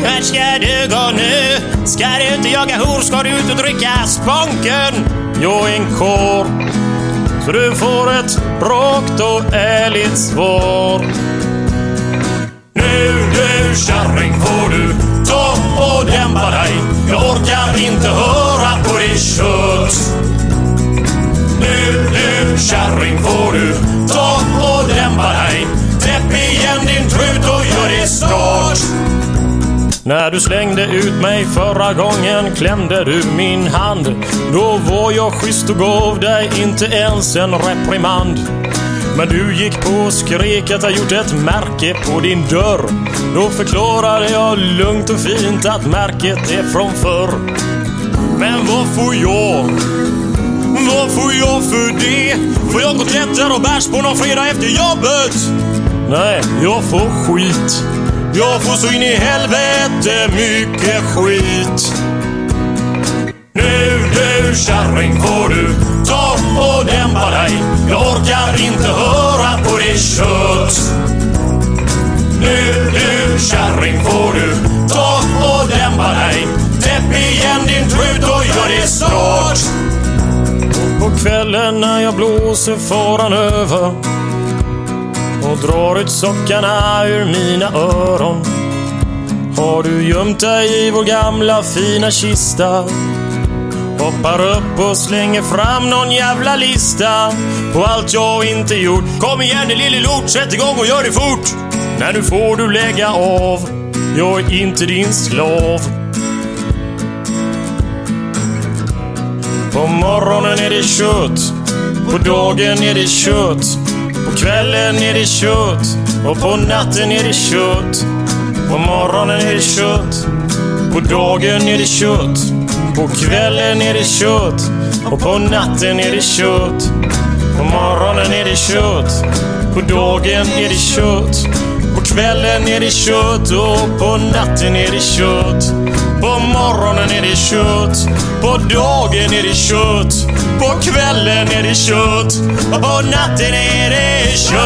Vart ska du gå nu? Ska du inte jaga hor? Ska du ut och dricka sponken? Jo, en kår så du får ett rakt och ärligt svar. Nu du kärring får du ta och dämpa dig. Jag orkar inte höra på ditt kött. Nu du kärring får du ta och När du slängde ut mig förra gången klämde du min hand. Då var jag schysst och gav dig inte ens en reprimand. Men du gick på och skrek att jag gjort ett märke på din dörr. Då förklarade jag lugnt och fint att märket är från förr. Men vad får jag? Vad får jag för det? Får jag kotletter och bärs på någon fredag efter jobbet? Nej, jag får skit. Jag får så in i helvete mycket skit. Nu du kärring får du ta och dämpa dig. Jag orkar inte höra på det kött. Nu du kärring får du ta och dämpa dig. Täpp igen din trut och gör det snart. På kvällen när jag blåser faran över och drar ut sockarna ur mina öron har du gömt dig i vår gamla fina kista Hoppar upp och slänger fram någon jävla lista på allt jag inte gjort. Kom igen din lille lort, sätt igång och gör det fort! Nej nu får du lägga av, jag är inte din slav. På morgonen är det kött, på dagen är det kött. På kvällen är det kött och på natten är det kött. På morgonen är det kött, på dagen är det kött. På kvällen är det kött och på natten är det kött. På morgonen är det kött, på dagen är det kött. På kvällen är det kött och på natten är det kött. På morgonen är det kött, på dagen är det kött. På kvällen är det kött och på natten är det kött.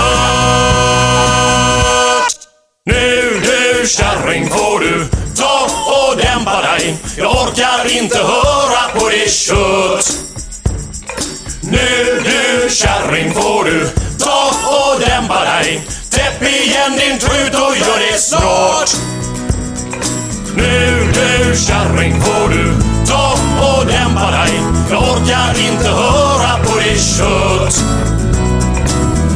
Nu du kärring får du ta och dämpa dig. Jag orkar inte höra på det kött. Nu du kärring får du ta och dämpa dig. Täpp igen din trut och gör det snart. Du kärring får du ta och dämpa dig. Jag orkar inte höra på det kött.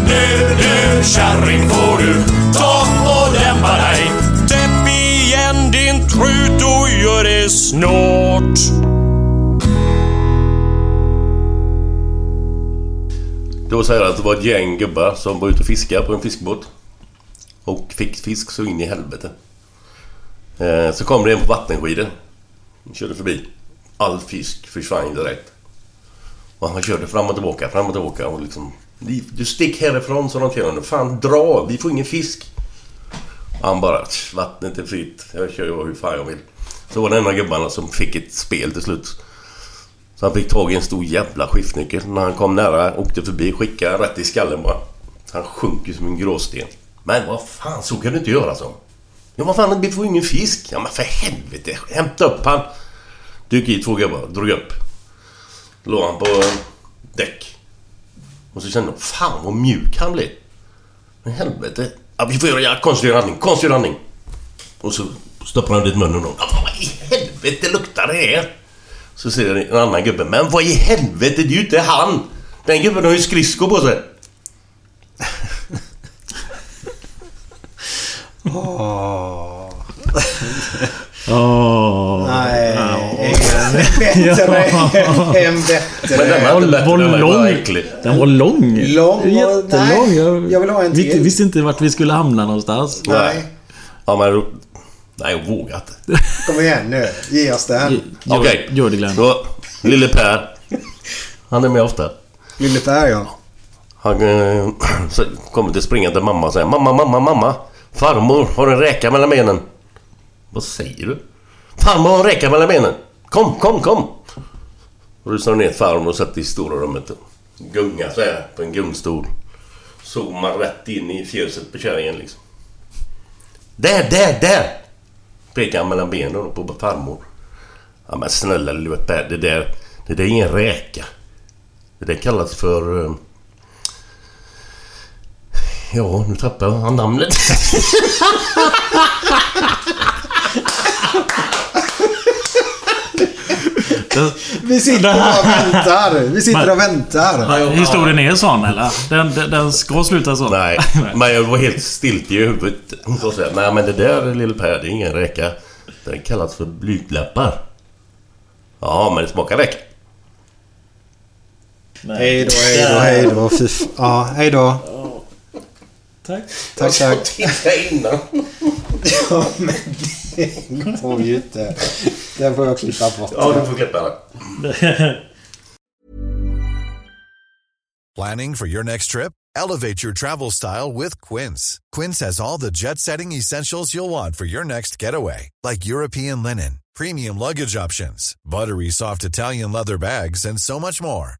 Nu du kärring får du ta och dämpa dig. Täpp igen din trut och gör det snart. Då säger så att det var ett gäng gubbar som var ute och fiskade på en fiskbåt. Och fick fisk så in i helvete. Eh, så kom det en på vattenskidor. Han körde förbi. All fisk försvann ju direkt. Och han körde fram och tillbaka, fram och tillbaka och liksom... Du stick härifrån, sa de till honom. Fan dra, vi får ingen fisk. Och han bara, vattnet är fritt. Jag kör ju hur fan jag vill. Så var det en av gubbarna som fick ett spel till slut. Så han fick tag i en stor jävla skiftnyckel. När han kom nära, åkte förbi, skickade rätt i skallen bara. Han sjönk ju som en gråsten. Men vad fan, så kan du inte göra så. Ja vad fan, vi får ju ingen fisk. Ja men för helvete, hämta upp han. Dök i två gubbar, drog upp. Låg han på eh, däck. Och så kände de, fan vad mjuk han blev. Men helvete. Ja, vi får göra ja, konstgjord andning, konstgjord andning. Och så stoppar han dit munnen och... Ja, vad i helvete luktar det här? Så säger en annan gubbe, men vad i helvete, det är ju inte han! Den gubben har ju skridskor på sig. Åh. Åh. Nej, Ja. ingen bättre än bättre. Men den var den var lång. Den var lång. Lång och- Jättelång. nej, Jag, jag vill ha en till. visste inte vart vi skulle hamna någonstans. Nej, Ja men... Nej, jag vågar inte. kom igen nu. Ge oss den. Okej. Gör det Glenn. Så, lille Per. Han är med ofta. Lille Per ja. Han eh, så kommer till springa till mamma och säger Mamma, mamma, mamma. Farmor har en räka mellan benen. Vad säger du? Farmor har en räka mellan benen. Kom, kom, kom. Rusar ner till farmor och sätter i stora rummet. Gungar så här på en gungstol. Zoomar rätt in i fjöset på kärringen liksom. Där, där, där! Pekar han mellan benen på farmor. Ja men snälla lille Per, det där... Det där är ingen räka. Det där kallas för... Eh, Ja, nu tappade han namnet. Vi sitter och väntar. Vi sitter och väntar. Historien är sån eller? Den, den, den ska sluta så? Nej, men jag var helt stilt i huvudet. Så säger jag, Nej men det där lille Per, det är ingen räka. Det kallas för blygdläppar. Ja, men det smakar räka. Hej då, hej då, hej då. Fy Ja, hej då. Tack. Tack, tack. Titta innan. Ja, men det får vi ju inte. Den får jag klippa bort. Ja, du får klippa den. Planning for your next trip? Elevate your travel style with Quince. Quince has all the jet setting essentials you'll want for your next getaway, like European linen, premium luggage options, buttery soft Italian leather bags, and so much more.